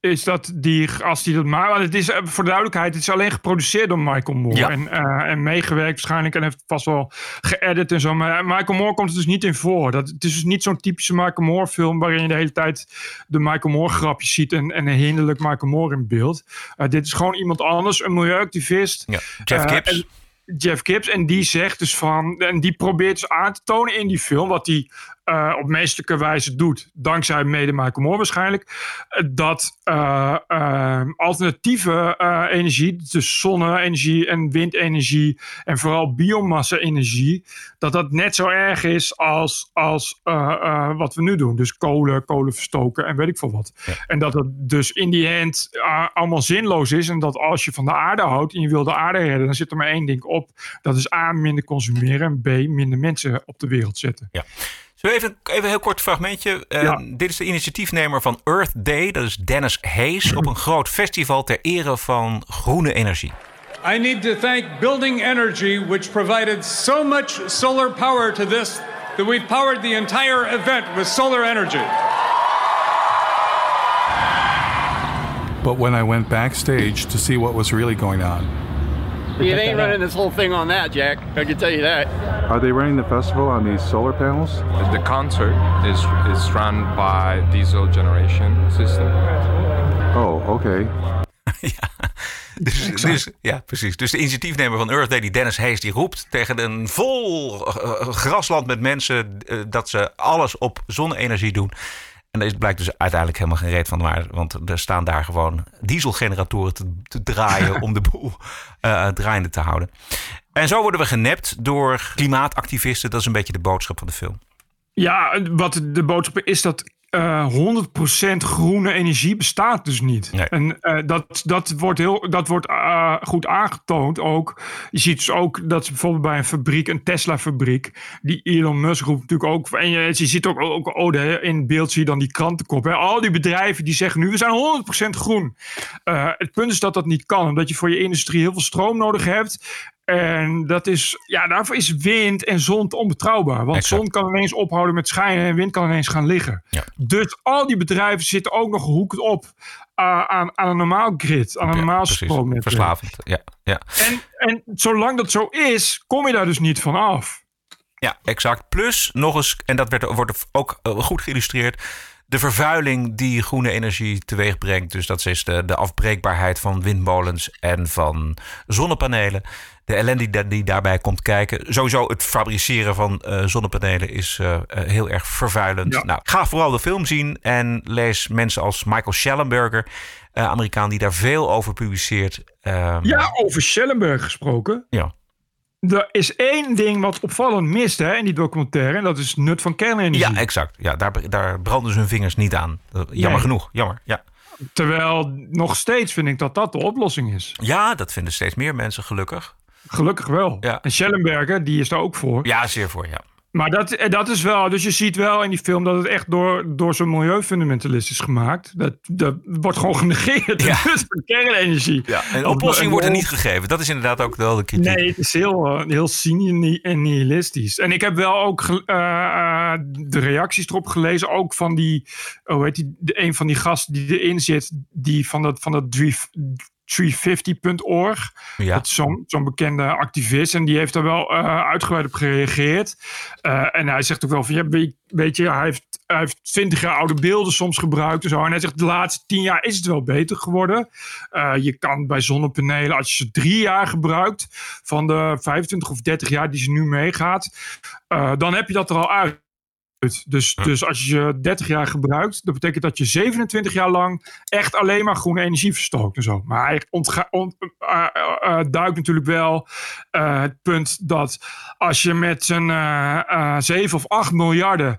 is dat die, als die dat maakt. Want het is eh, voor de duidelijkheid, het is alleen geproduceerd door Michael Moore. Ja. En, eh, en meegewerkt waarschijnlijk en heeft vast wel geëdit en zo. Maar Michael Moore komt er dus niet in voor. Dat, het is dus niet zo'n typische Michael Moore film waarin je de hele tijd de Michael Moore grapjes ziet en, en een hinderlijk Michael Moore in beeld. Eh, dit is gewoon iemand anders, een milieuactivist. Ja. Jeff Eh, Gibbs. en- Jeff Gibbs. En die zegt dus van. En die probeert dus aan te tonen in die film. Wat hij eh, op meestelijke wijze doet. Dankzij mede Michael Moore waarschijnlijk. eh, dat eh, alternatieve energie. Dus zonne-energie en windenergie. En vooral biomassa-energie. Dat dat net zo erg is als, als wat we nu doen. Dus kolen, kolen verstoken en weet ik veel wat. En dat het dus in die end eh, allemaal zinloos is. En dat als je van de aarde houdt en je wil de aarde redden, dan zit er maar één ding op. Dat is A, minder consumeren. En B, minder mensen op de wereld zetten. Ja. We even, even een heel kort fragmentje. Eh, Ja. Dit is de initiatiefnemer van Earth Day. Dat is Dennis Hayes. Op een groot festival ter ere van groene energie. I need to thank Building Energy, which provided so much solar power to this that we've powered the entire event with solar energy. But when I went backstage to see what was really going on, You ain't running this whole thing on that, Jack. I can tell you that. Are they running the festival on these solar panels? The concert is is run by diesel generation system. Oh, okay. (laughs) Dus, dus, ja, precies. Dus de initiatiefnemer van Earth Day, die Dennis Hayes, die roept tegen een vol eh, grasland met mensen eh, dat ze alles op zonne-energie doen. En dat blijkt dus uiteindelijk helemaal geen reet van waar. Want er staan daar gewoon dieselgeneratoren te, te draaien (laughs) om de boel eh, draaiende te houden. En zo worden we genept door klimaatactivisten. Dat is een beetje de boodschap van de film. Ja, wat de boodschap is dat eh 100% groene energie bestaat dus niet. En eh, dat, dat wordt, heel, dat wordt eh, goed aangetoond ook. Je ziet dus ook dat ze bijvoorbeeld bij een fabriek, een Tesla-fabriek, die Elon Musk roept natuurlijk ook. En je, je ziet ook, ook oh, de- in beeld zie je dan die krantenkop. Hè? Al die bedrijven die zeggen nu, we zijn 100% groen. Eh, het punt is dat dat niet kan, omdat je voor je industrie heel veel stroom nodig hebt. En dat is, ja, daarvoor is wind en zon onbetrouwbaar. Want zon kan ineens ophouden met schijnen en wind kan ineens gaan liggen. Dus al die bedrijven zitten ook nog gehoekt op uh, aan, aan een normaal grid, aan een normaal stroomnetwerk. Verslavend, ja. ja. En, en zolang dat zo is, kom je daar dus niet van af. Ja, exact. Plus nog eens, en dat werd, wordt ook eh, goed geïllustreerd. De vervuiling die groene energie teweeg brengt. Dus dat is de, de afbreekbaarheid van windmolens en van zonnepanelen. De ellende die, die daarbij komt kijken. Sowieso het fabriceren van uh, zonnepanelen is uh, uh, heel erg vervuilend. Ja. Nou, ga vooral de film zien en lees mensen als Michael Schellenberger, Amerikaan die daar veel over publiceert. Um, ja, over Schellenberg gesproken. Ja. Er is één ding wat opvallend mist hè, in die documentaire. En dat is nut van kernenergie. Ja, exact. Ja, daar, daar branden ze hun vingers niet aan. Jammer Nee. genoeg. Jammer, ja. Terwijl nog steeds vind ik dat dat de oplossing is. Ja, dat vinden steeds meer mensen gelukkig. Gelukkig wel. Ja. En Schellenberger, die is daar ook voor. Ja, zeer voor, ja. Maar dat, eh, dat is wel, dus je ziet wel in die film dat het echt door, door zo'n milieufundamentalist is gemaakt. Dat, dat wordt gewoon genegeerd. Ja. (laughs) Kernenergie. Ja, een oplossing wordt er niet gegeven. Dat is inderdaad ook wel de kritiek. Nee, het is heel, eh, heel cynisch en nihilistisch. En ik heb wel ook eh, de reacties erop gelezen. Ook van die, oh heet die, de, een van die gasten die erin zit. Die van dat, van dat 350.org. Ja. Dat is zo'n zo'n bekende activist. En die heeft daar wel eh, uitgebreid op gereageerd. Eh, en hij zegt ook wel van, ja, weet, je, hij heeft, hij heeft 20 jaar oude beelden soms gebruikt en zo. En hij zegt, de laatste 10 jaar is het wel beter geworden. Eh, je kan bij zonnepanelen, als je ze drie jaar gebruikt, van de 25 of 30 jaar die ze nu meegaat, dan heb je dat er al uit. Dus, dus als je ze 30 jaar gebruikt, dat betekent dat je 27 jaar lang echt alleen maar groene energie verstookt en zo. Maar hij ontga- ont- eh, eh, eh, duikt natuurlijk wel het punt dat als je met z'n eh, eh, 7 of 8 miljarden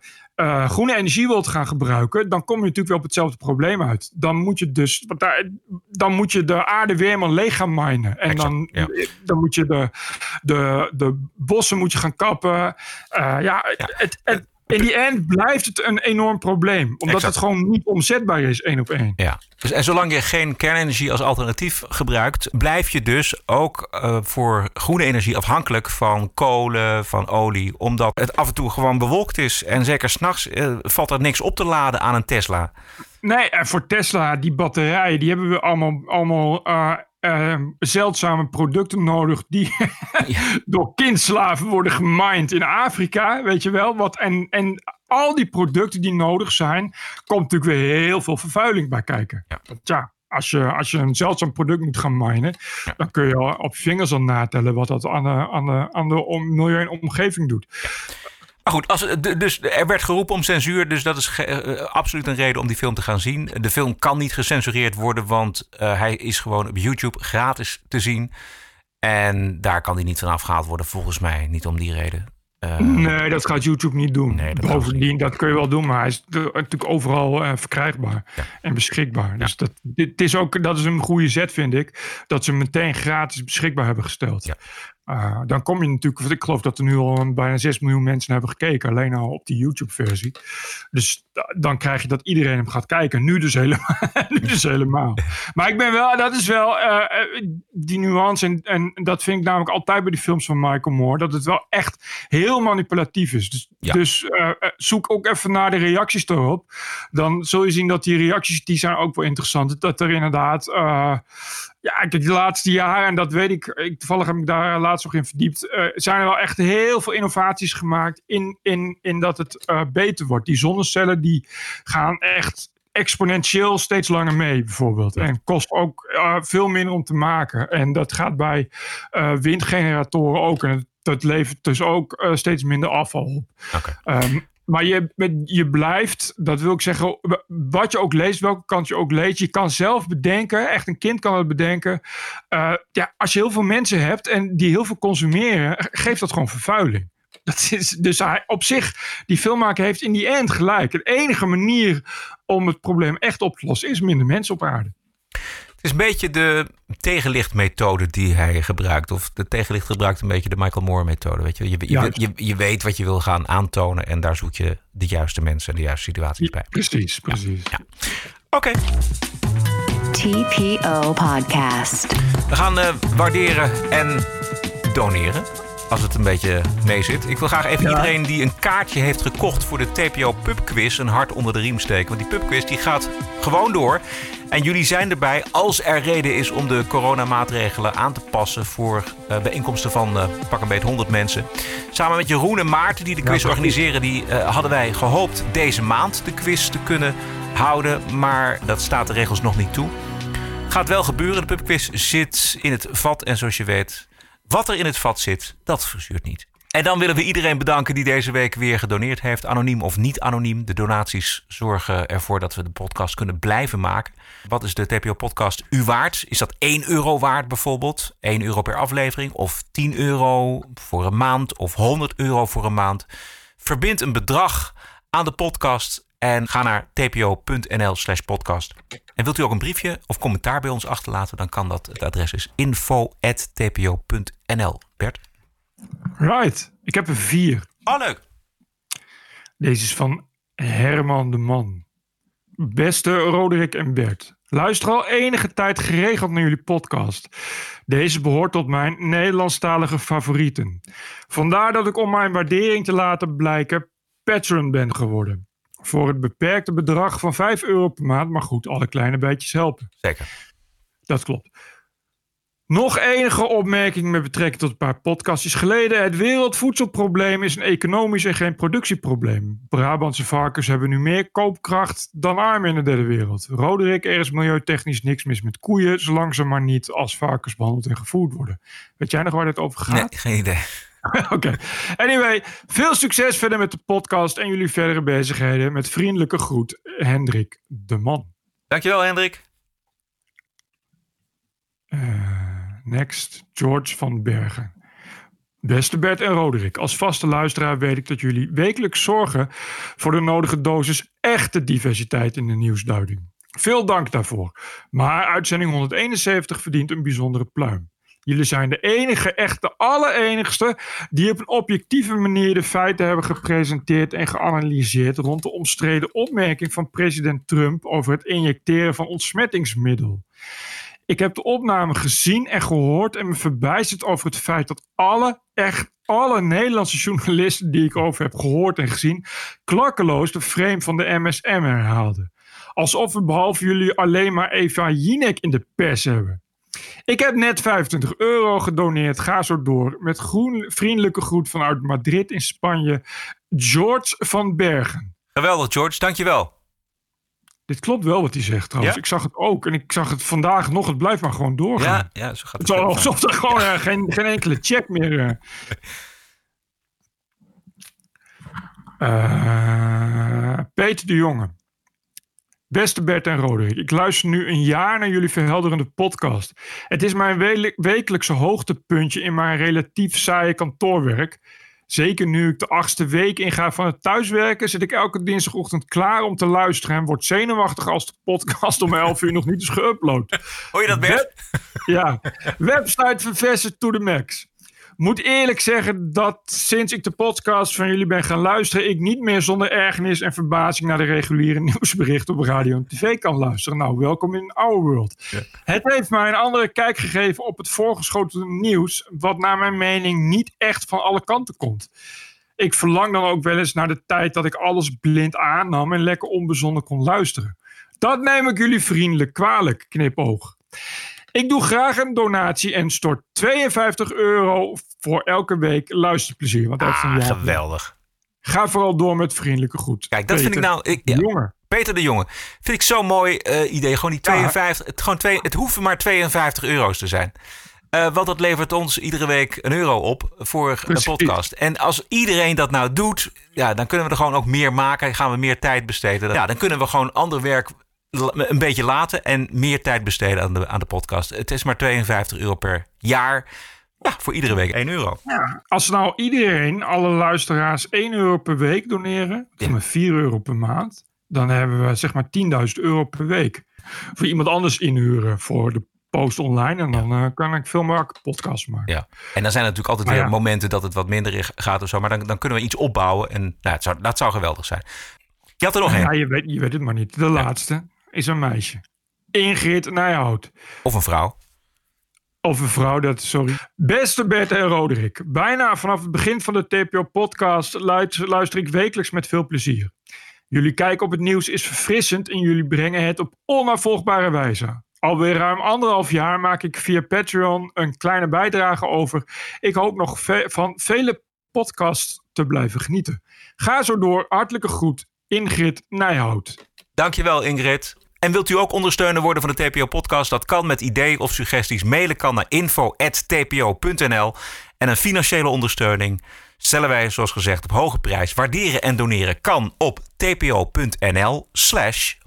groene energie wilt gaan gebruiken, dan kom je natuurlijk wel op hetzelfde probleem uit. Dan moet je dus, want daar, dan moet je de aarde weer helemaal leeg gaan minen. En dan, dan moet je de, de, de bossen moet je gaan kappen. Ja, het, het, het- in die end blijft het een enorm probleem. Omdat Exact. het gewoon niet omzetbaar is, één op één. Ja. Dus, en zolang je geen kernenergie als alternatief gebruikt, blijf je dus ook eh, voor groene energie afhankelijk van kolen, van olie. Omdat het af en toe gewoon bewolkt is. En zeker s'nachts uh, valt er niks op te laden aan een Tesla. Nee, en voor Tesla, die batterijen, die hebben we allemaal, allemaal eh, eh, zeldzame producten nodig die (laughs) door kindslaven worden gemined in Afrika, weet je wel. Wat, en, en al die producten die nodig zijn, komt natuurlijk weer heel veel vervuiling bij kijken. Ja, als je, als je een zeldzaam product moet gaan minen, dan kun je op je vingers al natellen wat dat aan de, aan de, aan de om- milieu en omgeving doet. Maar goed, als, dus er werd geroepen om censuur. Dus dat is ge- eh, absoluut een reden om die film te gaan zien. De film kan niet gecensureerd worden, want eh, hij is gewoon op YouTube gratis te zien. En daar kan hij niet van afgehaald worden, volgens mij. Niet om die reden. Eh, Nee, dat gaat YouTube niet doen. dat gaan Bovendien, dat kun je wel doen, maar hij is natuurlijk overal eh, verkrijgbaar en beschikbaar. Dus dat, dit, is ook, dat is een goede zet, vind ik, dat ze hem meteen gratis beschikbaar hebben gesteld. Uh, dan kom je natuurlijk, want ik geloof dat er nu al bijna 6 miljoen mensen hebben gekeken, alleen al op die YouTube-versie. Dus da- dan krijg je dat iedereen hem gaat kijken. Nu dus helemaal. (laughs) nu dus helemaal. Maar ik ben wel, dat is wel eh, eh, die nuance. En, en dat vind ik namelijk altijd bij die films van Michael Moore, dat het wel echt heel manipulatief is. Dus, dus eh, eh, zoek ook even naar de reacties erop. Dan zul je zien dat die reacties, die zijn ook wel interessant. Dat er inderdaad. Ja, de laatste jaren, en dat weet ik, ik toevallig heb ik daar laatst nog in verdiept, eh, zijn er wel echt heel veel innovaties gemaakt in, in, in dat het eh, beter wordt. Die zonnecellen die gaan echt exponentieel steeds langer mee, bijvoorbeeld. En kost ook eh, veel minder om te maken. En dat gaat bij windgeneratoren ook. En dat levert dus ook steeds minder afval op. Ehm, maar je, je blijft, dat wil ik zeggen, wat je ook leest, welke kant je ook leest, je kan zelf bedenken, echt een kind kan het bedenken. eh, ja, als je heel veel mensen hebt en die heel veel consumeren, geeft dat gewoon vervuiling. Dat is, dus hij, op zich, die filmmaker heeft in die end gelijk. De enige manier om het probleem echt op te lossen is minder mensen op aarde. Het is een beetje de tegenlichtmethode die hij gebruikt. Of de tegenlicht gebruikt een beetje de Michael Moore methode. Weet je? Je, je, je, je weet wat je wil gaan aantonen. En daar zoek je de juiste mensen en de juiste situaties bij. Precies, precies. Oké. TPO Podcast. We gaan eh, waarderen en doneren. Als het een beetje mee zit. Ik wil graag even iedereen die een kaartje heeft gekocht voor de TPO pubquiz een hart onder de riem steken. Want die pubquiz die gaat gewoon door. En jullie zijn erbij als er reden is om de coronamaatregelen aan te passen voor eh, bijeenkomsten van eh, pak een beet 100 mensen. Samen met Jeroen en Maarten die de quiz organiseren, die eh, hadden wij gehoopt deze maand de quiz te kunnen houden. Maar dat staat de regels nog niet toe. Gaat wel gebeuren. De pubquiz zit in het vat. En zoals je weet, wat er in het vat zit, dat verzuurt niet. En dan willen we iedereen bedanken die deze week weer gedoneerd heeft. Anoniem of niet anoniem. De donaties zorgen ervoor dat we de podcast kunnen blijven maken. Wat is de TPO-podcast u waard? Is dat 1 euro waard bijvoorbeeld? 1 euro per aflevering? Of 10 euro voor een maand? Of 100 euro voor een maand? Verbind een bedrag aan de podcast en ga naar tpo.nl slash podcast. En wilt u ook een briefje of commentaar bij ons achterlaten, dan kan dat. Het adres is info.tpo.nl. Bert? Right, ik heb er vier. Oh, leuk. Deze is van Herman de Man. Beste Roderick en Bert. Luister al enige tijd geregeld naar jullie podcast. Deze behoort tot mijn Nederlandstalige favorieten. Vandaar dat ik om mijn waardering te laten blijken patron ben geworden. Voor het beperkte bedrag van 5 euro per maand, maar goed, alle kleine bijtjes helpen. Zeker. Dat klopt. Nog enige opmerking met betrekking tot een paar podcastjes geleden. Het wereldvoedselprobleem is een economisch en geen productieprobleem. Brabantse varkens hebben nu meer koopkracht dan armen in de derde wereld. Roderick, er is milieutechnisch niks mis met koeien, zolang ze maar niet als varkens behandeld en gevoerd worden. Weet jij nog waar dit over gaat? Nee, geen idee. (laughs) Oké. Anyway, veel succes verder met de podcast en jullie verdere bezigheden. Met vriendelijke groet, Hendrik de Man. Dankjewel, Hendrik. Next, George van Bergen. Beste Bert en Roderick, als vaste luisteraar weet ik dat jullie wekelijks zorgen voor de nodige dosis echte diversiteit in de nieuwsduiding. Veel dank daarvoor. Maar uitzending 171 verdient een bijzondere pluim. Jullie zijn de enige, echte, allerenigste die op een objectieve manier de feiten hebben gepresenteerd en geanalyseerd rond de omstreden opmerking van president Trump over het injecteren van ontsmettingsmiddel. Ik heb de opname gezien en gehoord en me verbijsterd over het feit dat alle, echt alle Nederlandse journalisten die ik over heb gehoord en gezien, klakkeloos de frame van de MSM herhaalden. Alsof we behalve jullie alleen maar Eva Jinek in de pers hebben. Ik heb net 25 euro gedoneerd. Ga zo door. Met groen, vriendelijke groet vanuit Madrid in Spanje. George van Bergen. Geweldig, George. Dankjewel. Dit klopt wel wat hij zegt trouwens. Ja? Ik zag het ook. En ik zag het vandaag nog. Het blijft maar gewoon doorgaan. Ja, ja zo gaat Het ook. alsof er gewoon (laughs) eh, geen, geen enkele check meer... Eh, Peter de Jonge. Beste Bert en Roderick, ik luister nu een jaar naar jullie verhelderende podcast. Het is mijn wekelijkse hoogtepuntje in mijn relatief saaie kantoorwerk. Zeker nu ik de achtste week inga van het thuiswerken, zit ik elke dinsdagochtend klaar om te luisteren en word zenuwachtig als de podcast om 11 uur nog niet is geüpload. Hoor je dat, Bert? Web- ja, website verversen to the max. Moet eerlijk zeggen dat sinds ik de podcast van jullie ben gaan luisteren, ik niet meer zonder ergernis en verbazing naar de reguliere (laughs) nieuwsberichten op radio en tv kan luisteren. Nou, welkom in our world. Het heeft mij een andere kijk gegeven op het voorgeschoten nieuws, wat naar mijn mening niet echt van alle kanten komt. Ik verlang dan ook wel eens naar de tijd dat ik alles blind aannam en lekker onbezonnen kon luisteren. Dat neem ik jullie vriendelijk kwalijk, knipoog. Ik doe graag een donatie en stort 52 euro voor elke week luisterplezier. Want een Ah, jaar. geweldig. Ga vooral door met vriendelijke groet. Kijk, dat vind ik nou... Ik, ja. Peter de Jonge. Vind ik zo'n mooi eh, idee. Gewoon die 52... Het, gewoon twee, het hoeven maar 52 euro's te zijn. Eh, want dat levert ons iedere week een euro op voor een podcast. En als iedereen dat nou doet, ja, dan kunnen we er gewoon ook meer maken. Gaan we meer tijd besteden. Ja, dan kunnen we gewoon ander werk een beetje laten en meer tijd besteden aan de, aan de podcast. Het is maar 52 euro per jaar. Ja, voor iedere week 1 euro. Ja, als nou iedereen, alle luisteraars, 1 euro per week doneren, ja. met 4 euro per maand, dan hebben we zeg maar 10.000 euro per week. Voor iemand anders inhuren voor de post online en dan uh, kan ik veel meer podcasts maken. Ja, en dan zijn er natuurlijk altijd Maar weer ja. momenten dat het wat minder gaat of zo, maar dan, dan kunnen we iets opbouwen en nou, het zou, dat zou geweldig zijn. Je had er nog één. Ja, je weet, je weet het maar niet. De laatste is een meisje. Ingrid Nijhout. Of een vrouw. Of een vrouw, dat sorry. Beste Bert en Roderick. Bijna vanaf het begin van de TPO-podcast luister ik wekelijks met veel plezier. Jullie kijken op het nieuws is verfrissend en jullie brengen het op onafvolgbare wijze. Alweer ruim anderhalf jaar maak ik via Patreon een kleine bijdrage over. Ik hoop nog ve- van vele podcasts te blijven genieten. Ga zo door. Hartelijke groet, Ingrid Nijhout. Dankjewel Ingrid. En wilt u ook ondersteuner worden van de TPO-podcast? Dat kan met ideeën of suggesties. Mailen kan naar info.tpo.nl. En een financiële ondersteuning stellen wij, zoals gezegd, op hoge prijs. Waarderen en doneren kan op tpo.nl slash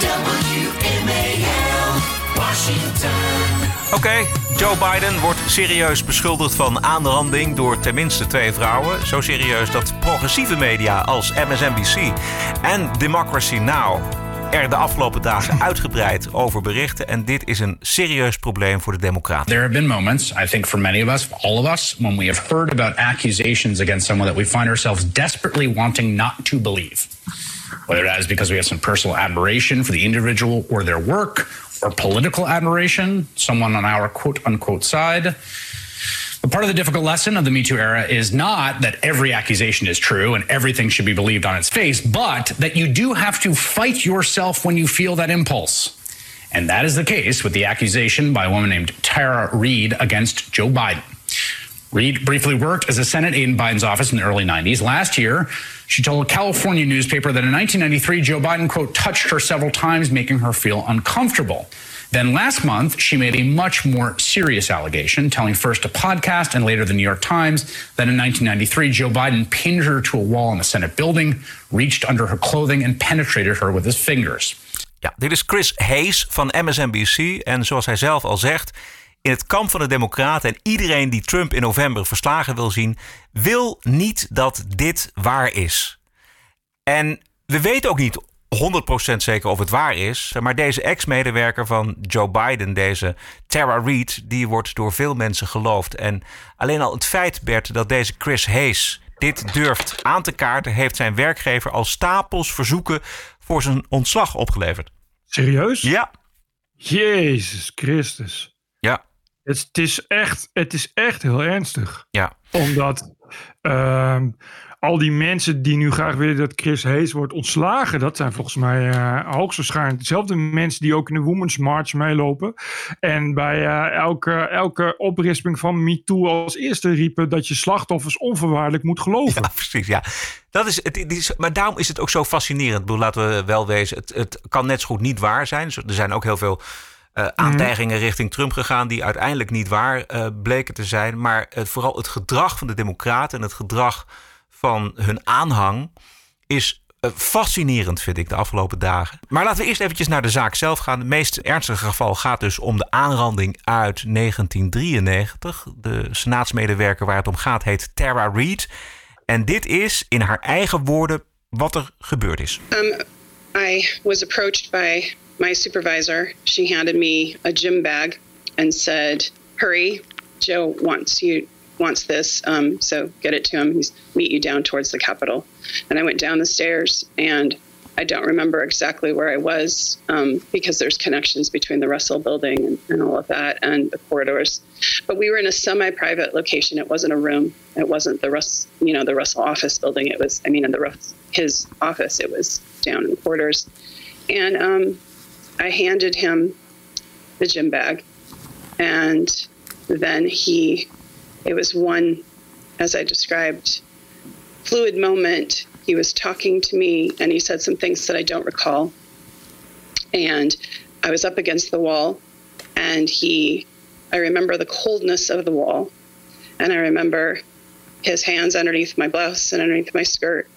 WMAL, Washington. Oké, Joe Biden wordt serieus beschuldigd van aanranding door tenminste twee vrouwen. Zo serieus dat progressieve media als MSNBC en Democracy Now! er de afgelopen dagen (laughs) uitgebreid over berichten. En dit is een serieus probleem voor de Democraten. There have been moments, I think for many of us, for all of us, when we have heard about accusations against someone that we find ourselves desperately wanting not to believe. Whether that is because we have some personal admiration for the individual or their work, or political admiration, someone on our quote unquote side. But part of the difficult lesson of the Me Too era is not that every accusation is true and everything should be believed on its face, but that you do have to fight yourself when you feel that impulse. And that is the case with the accusation by a woman named Tara Reid against Joe Biden. Reid briefly worked as a Senate aide in Biden's office in the early 90s. Last year, she told a California newspaper that in 1993, Joe Biden, quote, touched her several times, making her feel uncomfortable. Then last month, she made a much more serious allegation, telling first a podcast and later the New York Times that in 1993, Joe Biden pinned her to a wall in the Senate building, reached under her clothing, and penetrated her with his fingers. Ja, dit is Chris Hayes van MSNBC. En zoals hij zelf al zegt, in het kamp van de Democraten en iedereen die Trump in november verslagen wil zien, wil niet dat dit waar is. En we weten ook niet 100% zeker of het waar is. Maar deze ex-medewerker van Joe Biden, deze Tara Reid, die wordt door veel mensen geloofd. En alleen al het feit, Bert, dat deze Chris Hayes dit durft aan te kaarten, heeft zijn werkgever al stapels verzoeken voor zijn ontslag opgeleverd. Serieus? Ja. Jezus Christus. Ja. Het, het, is echt, het is echt heel ernstig. Ja. Omdat ehm, al die mensen die nu graag willen dat Chris Hayes wordt ontslagen, dat zijn volgens mij uh, hoogstwaarschijnlijk dezelfde mensen die ook in de Women's March meelopen. En bij uh, elke, elke oprisping van MeToo als eerste riepen dat je slachtoffers onvoorwaardelijk moet geloven. Ja, precies. Ja. Dat is, het, het is, maar daarom is het ook zo fascinerend. Ik bedoel, laten we wel wezen, het, het kan net zo goed niet waar zijn. Er zijn ook heel veel uh, aantijgingen mm. richting Trump gegaan die uiteindelijk niet waar uh, bleken te zijn. Maar uh, vooral het gedrag van de Democraten en het gedrag van hun aanhang is uh, fascinerend, vind ik, de afgelopen dagen. Maar laten we eerst eventjes naar de zaak zelf gaan. Het meest ernstige geval gaat dus om de aanranding uit 1993. De senaatsmedewerker waar het om gaat heet Tara Reid. En dit is in haar eigen woorden wat er gebeurd is. Um, I was approached by my supervisor. She handed me a gym bag and said, "Hurry, Joe wants you wants this, um, so get it to him. He's meet you down towards the Capitol." And I went down the stairs, and I don't remember exactly where I was um, because there's connections between the Russell Building and, and all of that and the corridors. But we were in a semi-private location. It wasn't a room. It wasn't the Russ, you know, the Russell office building. It was, I mean, in the Russ, his office. It was down in the corridors, and um, I handed him the gym bag, and then he it was one, as I described, fluid moment. He was talking to me and he said some things that I don't recall. And I was up against the wall and he, I remember the coldness of the wall. And I remember his hands underneath my blouse and underneath my skirt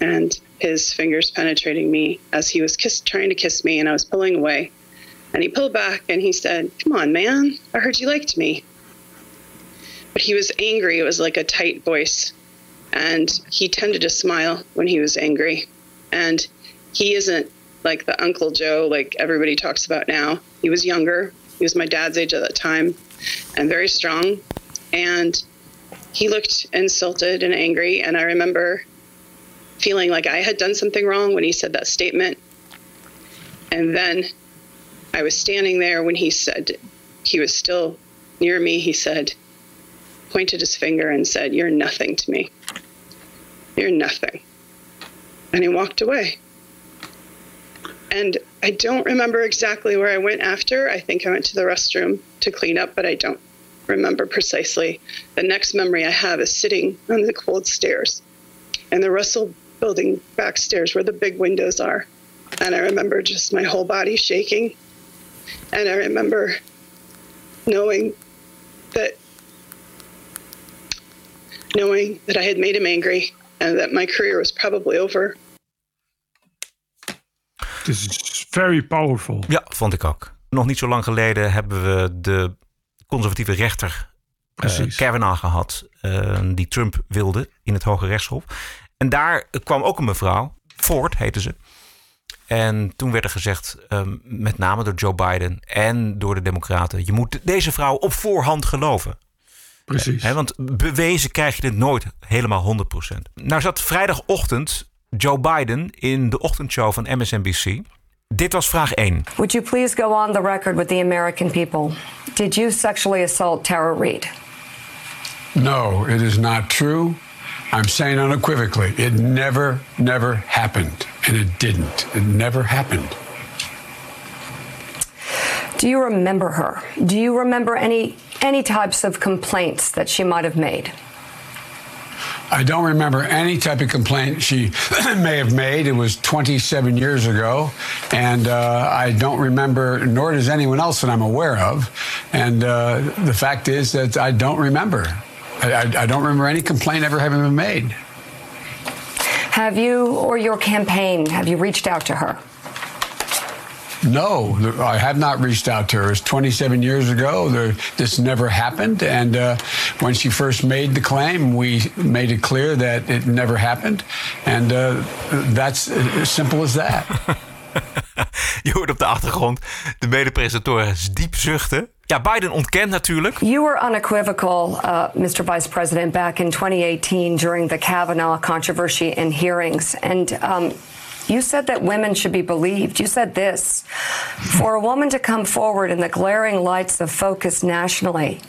and his fingers penetrating me as he was kiss, trying to kiss me and I was pulling away. And he pulled back and he said, Come on, man, I heard you liked me. But he was angry. It was like a tight voice. And he tended to smile when he was angry. And he isn't like the Uncle Joe, like everybody talks about now. He was younger. He was my dad's age at that time and very strong. And he looked insulted and angry. And I remember feeling like I had done something wrong when he said that statement. And then I was standing there when he said, he was still near me. He said, pointed his finger and said, You're nothing to me. You're nothing. And he walked away. And I don't remember exactly where I went after. I think I went to the restroom to clean up, but I don't remember precisely. The next memory I have is sitting on the cold stairs in the Russell building backstairs where the big windows are. And I remember just my whole body shaking. And I remember knowing that knowing that I had made him angry and that my career was probably over. Het is very powerful. Ja, vond ik ook. Nog niet zo lang geleden hebben we de conservatieve rechter uh, Kavanaugh gehad. Uh, die Trump wilde in het Hoge Rechtshof. En daar kwam ook een mevrouw, Ford heette ze. En toen werd er gezegd, um, met name door Joe Biden en door de Democraten: je moet deze vrouw op voorhand geloven. Precies. He, want bewezen krijg je dit nooit helemaal 100%. Nou zat vrijdagochtend Joe Biden in de ochtendshow van MSNBC. Dit was vraag 1. Would you please go on the record with the American people? Did you sexually assault Tara Reid? No, it is not true. I'm saying unequivocally, it never, never happened. And it didn't. It never happened. Do you remember her? Do you remember any any types of complaints that she might have made? I don't remember any type of complaint she (clears throat) may have made. It was 27 years ago. And uh, I don't remember, nor does anyone else that I'm aware of. And uh, the fact is that I don't remember. I, I, I don't remember any complaint ever having been made. Have you or your campaign, have you reached out to her? No, I have not reached out to her. It was 27 years ago. There, this never happened. And uh, when she first made the claim, we made it clear that it never happened. And uh, that's as simple as that. (laughs) Je hoort op de achtergrond de mede-presentatoren diep zuchten. Ja, Biden ontkent natuurlijk. You were unequivocal, uh, Mr. Vice President, back in 2018 during the Kavanaugh controversy and hearings. And um, You said that women should be believed. You said this for a woman to come forward in the glaring lights of focus nationally,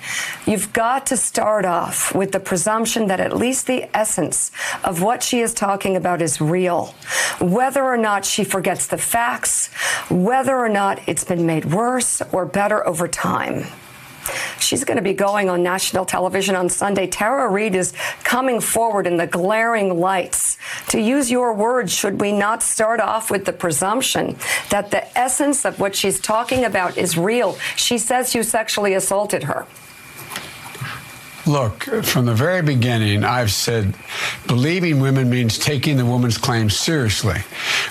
you've got to start off with the presumption that at least the essence of what she is talking about is real. Whether or not she forgets the facts, whether or not it's been made worse or better over time. She's going to be going on national television on Sunday. Tara Reid is coming forward in the glaring lights. To use your words, should we not start off with the presumption that the essence of what she's talking about is real? She says you sexually assaulted her. Look, from the very beginning, I've said believing women means taking the woman's claim seriously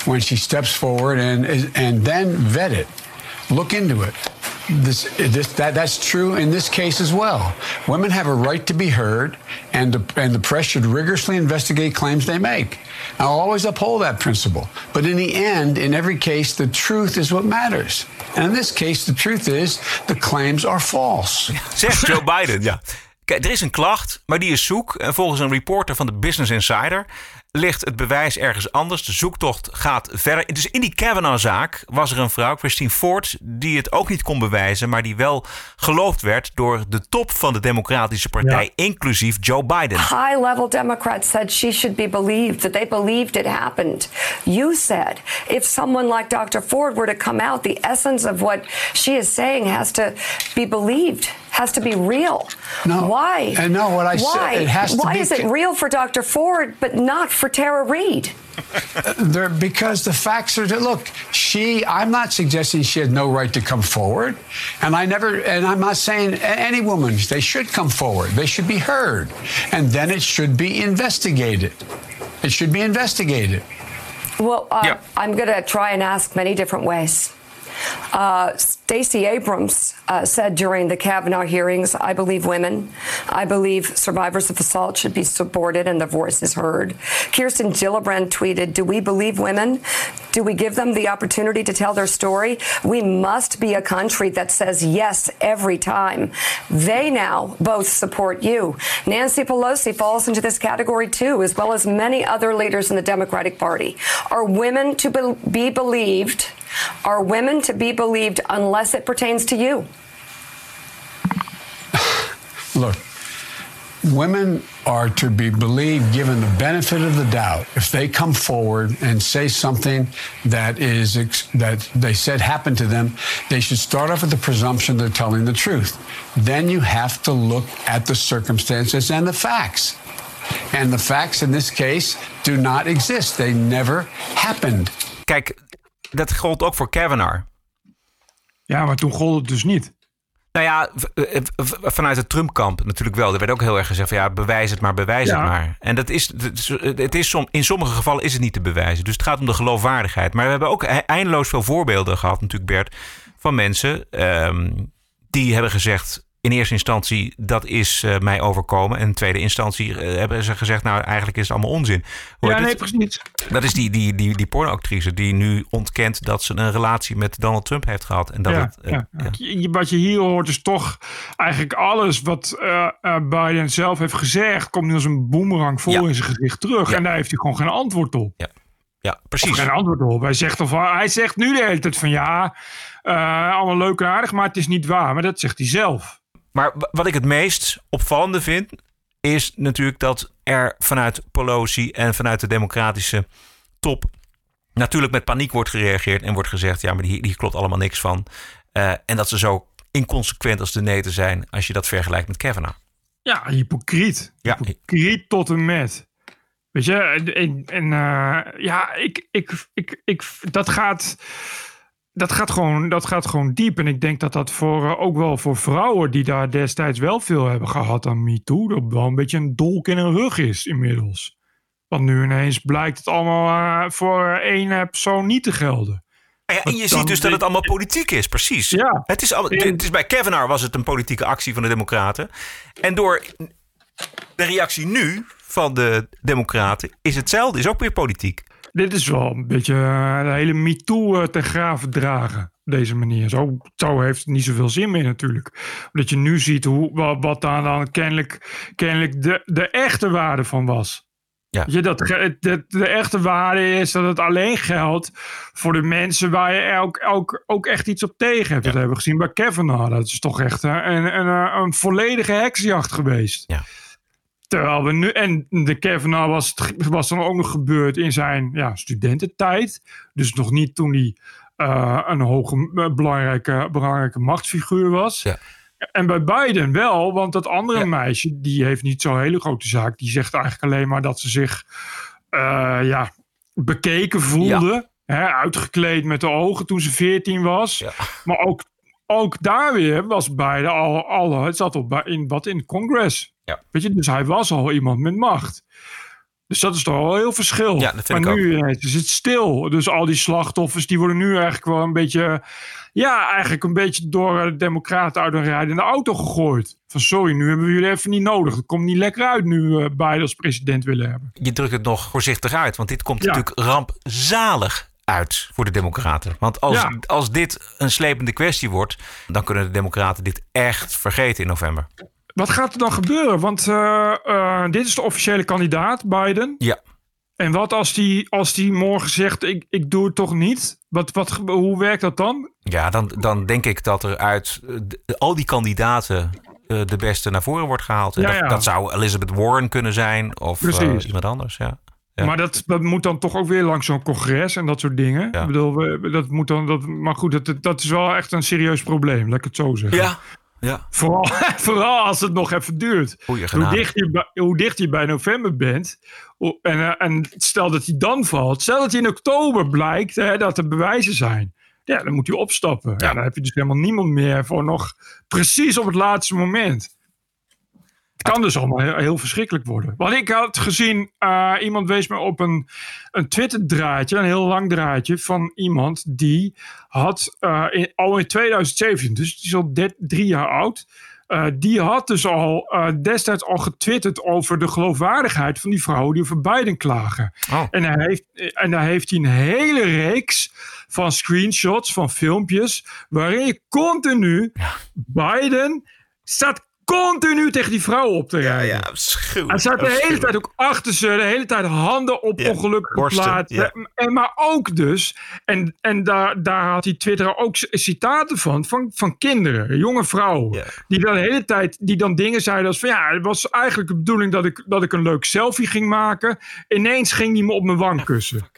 when she steps forward and, and then vet it, look into it. This, this, that, that's true in this case as well. Women have a right to be heard, and the, and the press should rigorously investigate claims they make. I'll always uphold that principle. But in the end, in every case, the truth is what matters. And in this case, the truth is the claims are false. (laughs) Zegt Joe Biden, ja. Kijk, er is een klacht, maar die is zoek. En volgens een reporter van de Business Insider ligt het bewijs ergens anders. De zoektocht gaat verder. Dus in die Kavanaugh-zaak was er een vrouw, Christine Ford, die het ook niet kon bewijzen, maar die wel geloofd werd door de top van de Democratische Partij, ja. inclusief Joe Biden. High-level Democrats said she should be believed, that they believed it happened. You said if someone like Dr. Ford were to come out, the essence of what she is saying has to be believed. Has to be real. No. Why? And no, what I Why? said, it has to Why is it real for Dr. Ford, but not for Tara Reid? There, because the facts are that look. She, I'm not suggesting she had no right to come forward, and I never, and I'm not saying any woman they should come forward. They should be heard, and then it should be investigated. It should be investigated. Well, uh, I'm going to try and ask many different ways. Uh, Stacey Abrams uh, said during the Kavanaugh hearings, I believe women. I believe survivors of assault should be supported and their voices heard. Kirsten Gillibrand tweeted, Do we believe women? Do we give them the opportunity to tell their story? We must be a country that says yes every time. They now both support you. Nancy Pelosi falls into this category too, as well as many other leaders in the Democratic Party. Are women to be- be believed? Are women to be believed unless it pertains to you? Look, women are to be believed given the benefit of the doubt if they come forward and say something that is ex- that they said happened to them they should start off with the presumption they're telling the truth. Then you have to look at the circumstances and the facts. And the facts in this case do not exist. They never happened. Kijk, dat gold ook voor Kavanaugh. Ja, maar toen gold het dus niet. Nou ja, eh, v- vanuit het Trump-kamp natuurlijk wel. Er werd ook heel erg gezegd van ja, bewijs het maar, bewijs Ja. het maar. En dat is, het is, het is som, in sommige gevallen is het niet te bewijzen. Dus het gaat om de geloofwaardigheid. Maar we hebben ook e- eindeloos veel voorbeelden gehad natuurlijk Bert... van mensen ehm, die hebben gezegd... in eerste instantie, dat is eh, mij overkomen. En in tweede instantie eh, hebben ze gezegd... nou, eigenlijk is het allemaal onzin. Hoor, ja, dit- nee, precies. dat is die, die, die, die pornoactrice die nu ontkent dat ze een relatie met Donald Trump heeft gehad. En dat ja, het, eh, ja. Je- Wat je hier hoort is toch eigenlijk alles wat Biden zelf heeft gezegd, komt nu als een boemerang vol Ja. in zijn gezicht terug. En daar heeft hij gewoon geen antwoord op. Ja, ja Of precies. geen antwoord op. Hij zegt, of, hij zegt nu de hele tijd van ja, allemaal leuk en aardig, maar het is niet waar. Maar dat zegt hij zelf. Maar wa- wat ik het meest opvallende vind, is natuurlijk dat er vanuit Pelosi en vanuit de democratische top natuurlijk met paniek wordt gereageerd en wordt gezegd, ja, maar hier, hier klopt allemaal niks van. Eh, en dat ze zo inconsequent als de neten zijn als je dat vergelijkt met Kavanaugh. Ja, hypocriet. Ja. Hypocriet tot en met. Weet je, en, en, en, eh, ja, ik, ik, ik, ik, dat gaat, dat gaat gewoon, dat gaat gewoon diep. En ik denk dat dat voor, eh, ook wel voor vrouwen die daar destijds wel veel hebben gehad aan MeToo, dat wel een beetje een dolk in hun rug is inmiddels. Want nu ineens blijkt het allemaal eh, voor één persoon niet te gelden. Ja, en je Dan ziet dus dat het allemaal politiek is, precies. Ja. Het, is al, het is bij Kavanaugh was het een politieke actie van de Democraten. En door de reactie nu van de Democraten is hetzelfde, is ook weer politiek. Dit is wel een beetje eh, de hele MeToo eh, ten graven dragen. Op deze manier. Zo, zo heeft het niet zoveel zin meer natuurlijk. Omdat je nu ziet hoe, wat, daar dan kennelijk, kennelijk de, de echte waarde van was. Ja. Je, dat, de, de echte waarde is dat het alleen geldt voor de mensen waar je ook, ook, ook echt iets op tegen hebt. Dat hebben we gezien bij Kavanaugh. Dat is toch echt eh, een, een, een, een volledige heksjacht geweest. Ja. Terwijl we nu, en de Kavanaugh was, was dan ook nog gebeurd in zijn ja, studententijd. Dus nog niet toen hij eh, een hoge, eh, belangrijke, belangrijke machtsfiguur was. Ja. En bij Biden wel, want dat andere meisje, die heeft niet zo'n hele grote zaak. Die zegt eigenlijk alleen maar dat ze zich eh, ja, bekeken voelde. Hè, uitgekleed met de ogen toen ze 14 was. Maar ook, ook daar weer was Biden al, al het zat bij- in, wat in het congres. Ja. Weet je, dus hij was al iemand met macht. Dus dat is toch wel een heel verschil. Ja, dat vind maar ik nu ineens is het stil. Dus al die slachtoffers die worden nu eigenlijk wel een beetje... Ja, eigenlijk een beetje door de democraten uit een rijdende auto gegooid. Van sorry, nu hebben we jullie even niet nodig. Het komt niet lekker uit nu we Biden als president willen hebben. Je drukt het nog voorzichtig uit, want dit komt Ja. natuurlijk rampzalig uit voor de Democraten. Want als, Ja. als dit een slepende kwestie wordt, dan kunnen de Democraten dit echt vergeten in november. Wat gaat er dan gebeuren? Want eh, eh, dit is de officiële kandidaat, Biden. Ja. En wat als die, als die morgen zegt, ik, ik doe het toch niet? Wat, wat, hoe werkt dat dan? Ja, dan, dan denk ik dat er uit eh, al die kandidaten de beste naar voren wordt gehaald. En Ja, dat, ja. dat zou Elizabeth Warren kunnen zijn of iemand anders. Ja. Ja. Maar dat, dat moet dan toch ook weer langs zo'n congres en dat soort dingen. Ik bedoel, we- dat moet dan, dat, maar goed, dat, dat is wel echt een serieus probleem, laat ik het zo zeggen. Ja. Ja. Vooral, (laughs) vooral als het nog even duurt. Hoe dicht, je, bij- hoe dicht je bij november bent. En, eh, en stel dat hij dan valt. Stel dat hij in oktober blijkt hè, dat er bewijzen zijn. Ja, dan moet hij opstappen. Ja. dan heb je dus helemaal niemand meer voor nog precies op het laatste moment. Het kan dus allemaal heel, heel verschrikkelijk worden. Want ik had gezien, eh, iemand wees me op een, een Twitter-draadje, een heel lang draadje, van iemand die had eh, in, al in 2017, dus die is al drie jaar oud, eh, die had dus al destijds al getwitterd over de geloofwaardigheid van die vrouwen die over Biden klagen. En, hij heeft, en daar heeft hij een hele reeks van screenshots, van filmpjes, waarin je continu Biden staat continu tegen die vrouw op te rijden. Ja, schuw. Hij staat de hele tijd ook achter ze, de hele tijd handen op ongelukkige borsten, plaatsen. ja. En, maar ook dus, en, en daar, daar had die Twitter ook citaten van, van, van kinderen, jonge vrouwen. Die dan de hele tijd, die dan dingen zeiden als van ja, het was eigenlijk de bedoeling dat ik, dat ik een leuk selfie ging maken. Ineens ging die me op mijn wang kussen.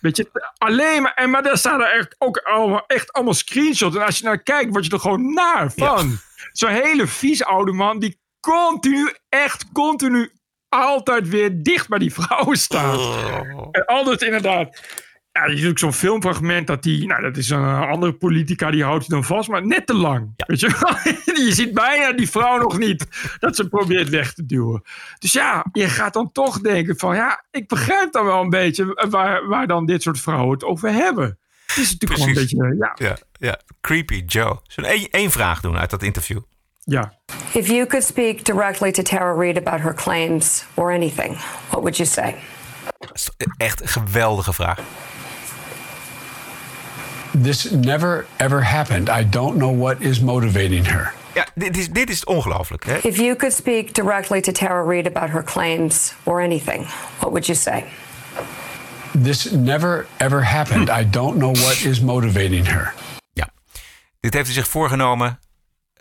Weet je, alleen maar, en maar daar staan er echt ook allemaal, echt allemaal screenshots. En als je naar kijkt, word je er gewoon naar van. Zo'n hele vies oude man die continu, echt continu, altijd weer dicht bij die vrouwen staat. En altijd inderdaad. Ja, je ziet ook zo'n filmfragment dat die, nou dat is een eh, andere politica, die houdt hij dan vast, maar net te lang. Weet je, (laughs) je ziet bijna die vrouw nog niet dat ze probeert weg te duwen. Dus ja, je gaat dan toch denken van, ja, ik begrijp dan wel een beetje waar, waar dan dit soort vrouwen het over hebben. Het is natuurlijk gewoon een Precies. beetje, ja. Ja, ja. Creepy Joe. Zullen we één, één vraag doen uit dat interview? Ja. If you could speak directly to Tara Reid about her claims or anything, what would you say? Dat is echt een geweldige vraag. This never ever happened. I don't know what is motivating her. Ja, dit is, dit is ongelooflijk. Hè? If you could speak directly to Tara Reid about her claims or anything, what would you say? This never ever happened. I don't know what is motivating her. Dit heeft hij zich voorgenomen.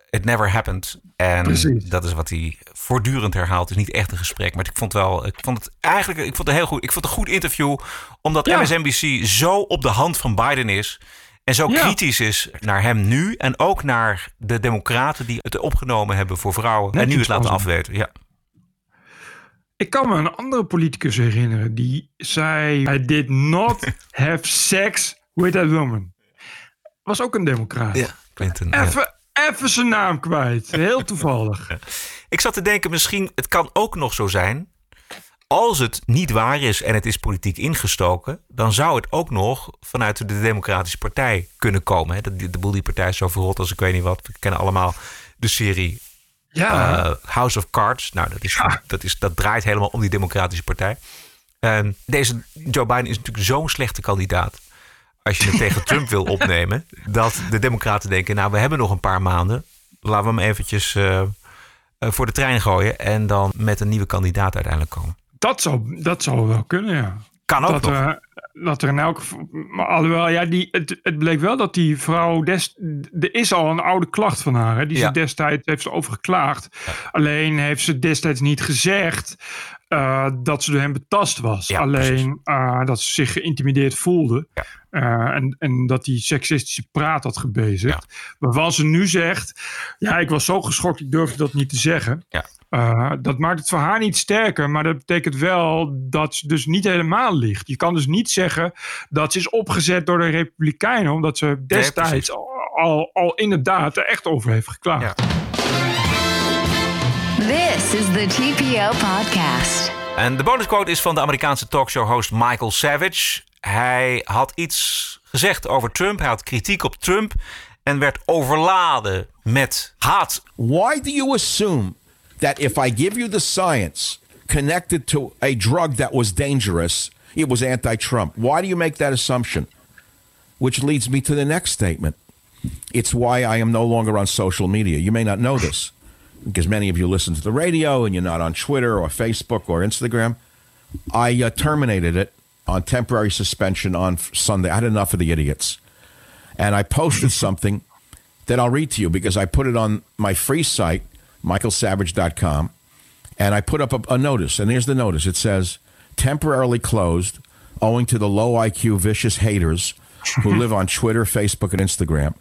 It never happened. En Precies. dat is wat hij voortdurend herhaalt. Het is niet echt een gesprek. Maar ik vond, wel, ik vond het eigenlijk ik vond het heel goed. Ik vond het een goed interview. Omdat Ja. MSNBC zo op de hand van Biden is. En zo Ja. kritisch is naar hem nu. En ook naar de democraten die het opgenomen hebben voor vrouwen. en nu is laten afweten. Ja. Ik kan me een andere politicus herinneren die zei: I did not (laughs) have sex with that woman. Was ook een democraat. Ja, Clinton. ja. Even, even zijn naam kwijt. Heel toevallig. (laughs) Ik zat te denken, misschien, het kan ook nog zo zijn. Als het niet waar is en het is politiek ingestoken, dan zou het ook nog vanuit de Democratische Partij kunnen komen. Hè? De, de, de boel die partij is zo verrot als ik weet niet wat. We kennen allemaal de serie Ja. eh, House of Cards. Nou, dat, is, dat, is, dat draait helemaal om die Democratische Partij. Deze Joe Biden is natuurlijk zo'n slechte kandidaat. Als je het (laughs) tegen Trump wil opnemen, dat de Democraten denken: Nou, we hebben nog een paar maanden. Laten we hem eventjes eh, eh, voor de trein gooien. En dan met een nieuwe kandidaat uiteindelijk komen. Dat zou, dat zou wel kunnen, ja. Kan ook dat nog. Dat er in elk geval. Maar alhoewel, ja, die, het, het bleek wel dat die vrouw. Des, er is al een oude klacht van haar. Hè, die Ja. ze destijds heeft ze over geklaagd. Alleen heeft ze destijds niet gezegd. eh, dat ze door hem betast was. Ja, Alleen eh, dat ze zich geïntimideerd voelde. Eh, en, en dat die seksistische praat had gebezigd. Waarvan ze nu zegt: Ja, ik was zo geschokt, ik durfde dat niet te zeggen. Uh, dat maakt het voor haar niet sterker, maar dat betekent wel dat ze dus niet helemaal ligt. Je kan dus niet zeggen dat ze is opgezet door de Republikeinen, omdat ze destijds al, al, al inderdaad er echt over heeft geklaagd. This is the TPO podcast. En de bonusquote is van de Amerikaanse talkshow-host Michael Savage. Hij had iets gezegd over Trump. Hij had kritiek op Trump. En werd overladen met haat. Why do you assume that if I give you the science connected to a drug that was dangerous, it was anti Trump? Why do you make that assumption? Which leads me to the next statement. It's why I am no longer on social media. You may not know this because many of you listen to the radio and you're not on Twitter or Facebook or Instagram. I uh, terminated it on temporary suspension on Sunday. I had enough of the idiots. And I posted something that I'll read to you because I put it on my free site, michaelsavage.com, and I put up a, a notice. And here's the notice it says, temporarily closed owing to the low IQ, vicious haters who live on Twitter, Facebook, and Instagram.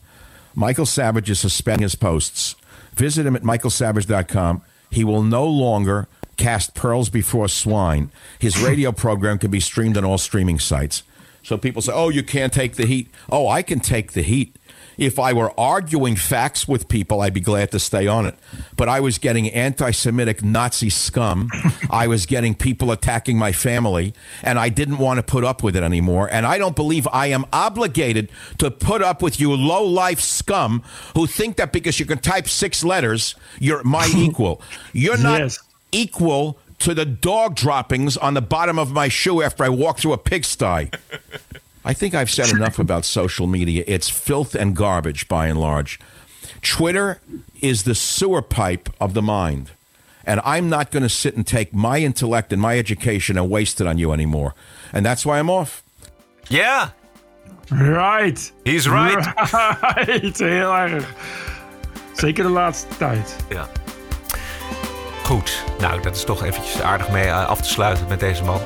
Michael Savage is suspending his posts Visit him at michaelsavage.com. He will no longer cast pearls before swine. His radio program can be streamed on all streaming sites. So people say, oh, you can't take the heat. Oh, I can take the heat. If I were arguing facts with people, I'd be glad to stay on it. But I was getting anti Semitic Nazi scum. (laughs) I was getting people attacking my family, and I didn't want to put up with it anymore. And I don't believe I am obligated to put up with you low life scum who think that because you can type six letters, you're my (laughs) equal. You're not Yes. equal to the dog droppings on the bottom of my shoe after I walk through a pigsty. (laughs) I think I've said enough about social media. It's filth and garbage by and large. Twitter is the sewer pipe of the mind. And I'm not going to sit and take my intellect and my education and waste it on you anymore. And that's why I'm off. Yeah. Right. He's right. Right, (laughs) heel erg. Zeker de laatste tijd. Ja. Goed, nou dat is toch eventjes aardig mee eh, af te sluiten met deze man.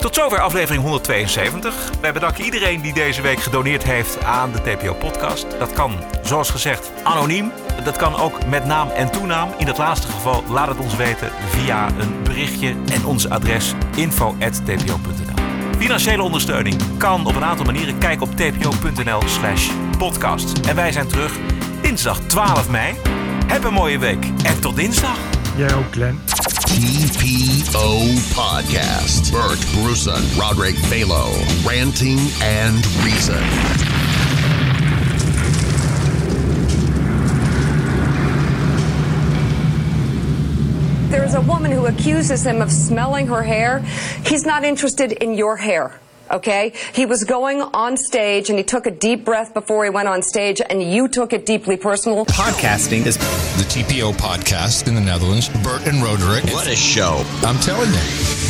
Tot zover aflevering 172. Wij bedanken iedereen die deze week gedoneerd heeft aan de TPO-podcast. Dat kan, zoals gezegd, anoniem. Dat kan ook met naam en toenaam. In dat laatste geval laat het ons weten via een berichtje en ons adres info.tpo.nl. Financiële ondersteuning kan op een aantal manieren. Kijk op tpo.nl slash podcast. En wij zijn terug dinsdag 12 mei. Heb een mooie week en tot dinsdag. Jij ook, Glenn. TPO Podcast. Bert Bruson, Roderick Balo, Ranting and Reason. There's a woman who accuses him of smelling her hair. He's not interested in your hair. Okay? He was going on stage and he took a deep breath before he went on stage and you took it deeply personal. Podcasting is the TPO podcast in the Netherlands. Bert and Roderick. What a show. I'm telling you.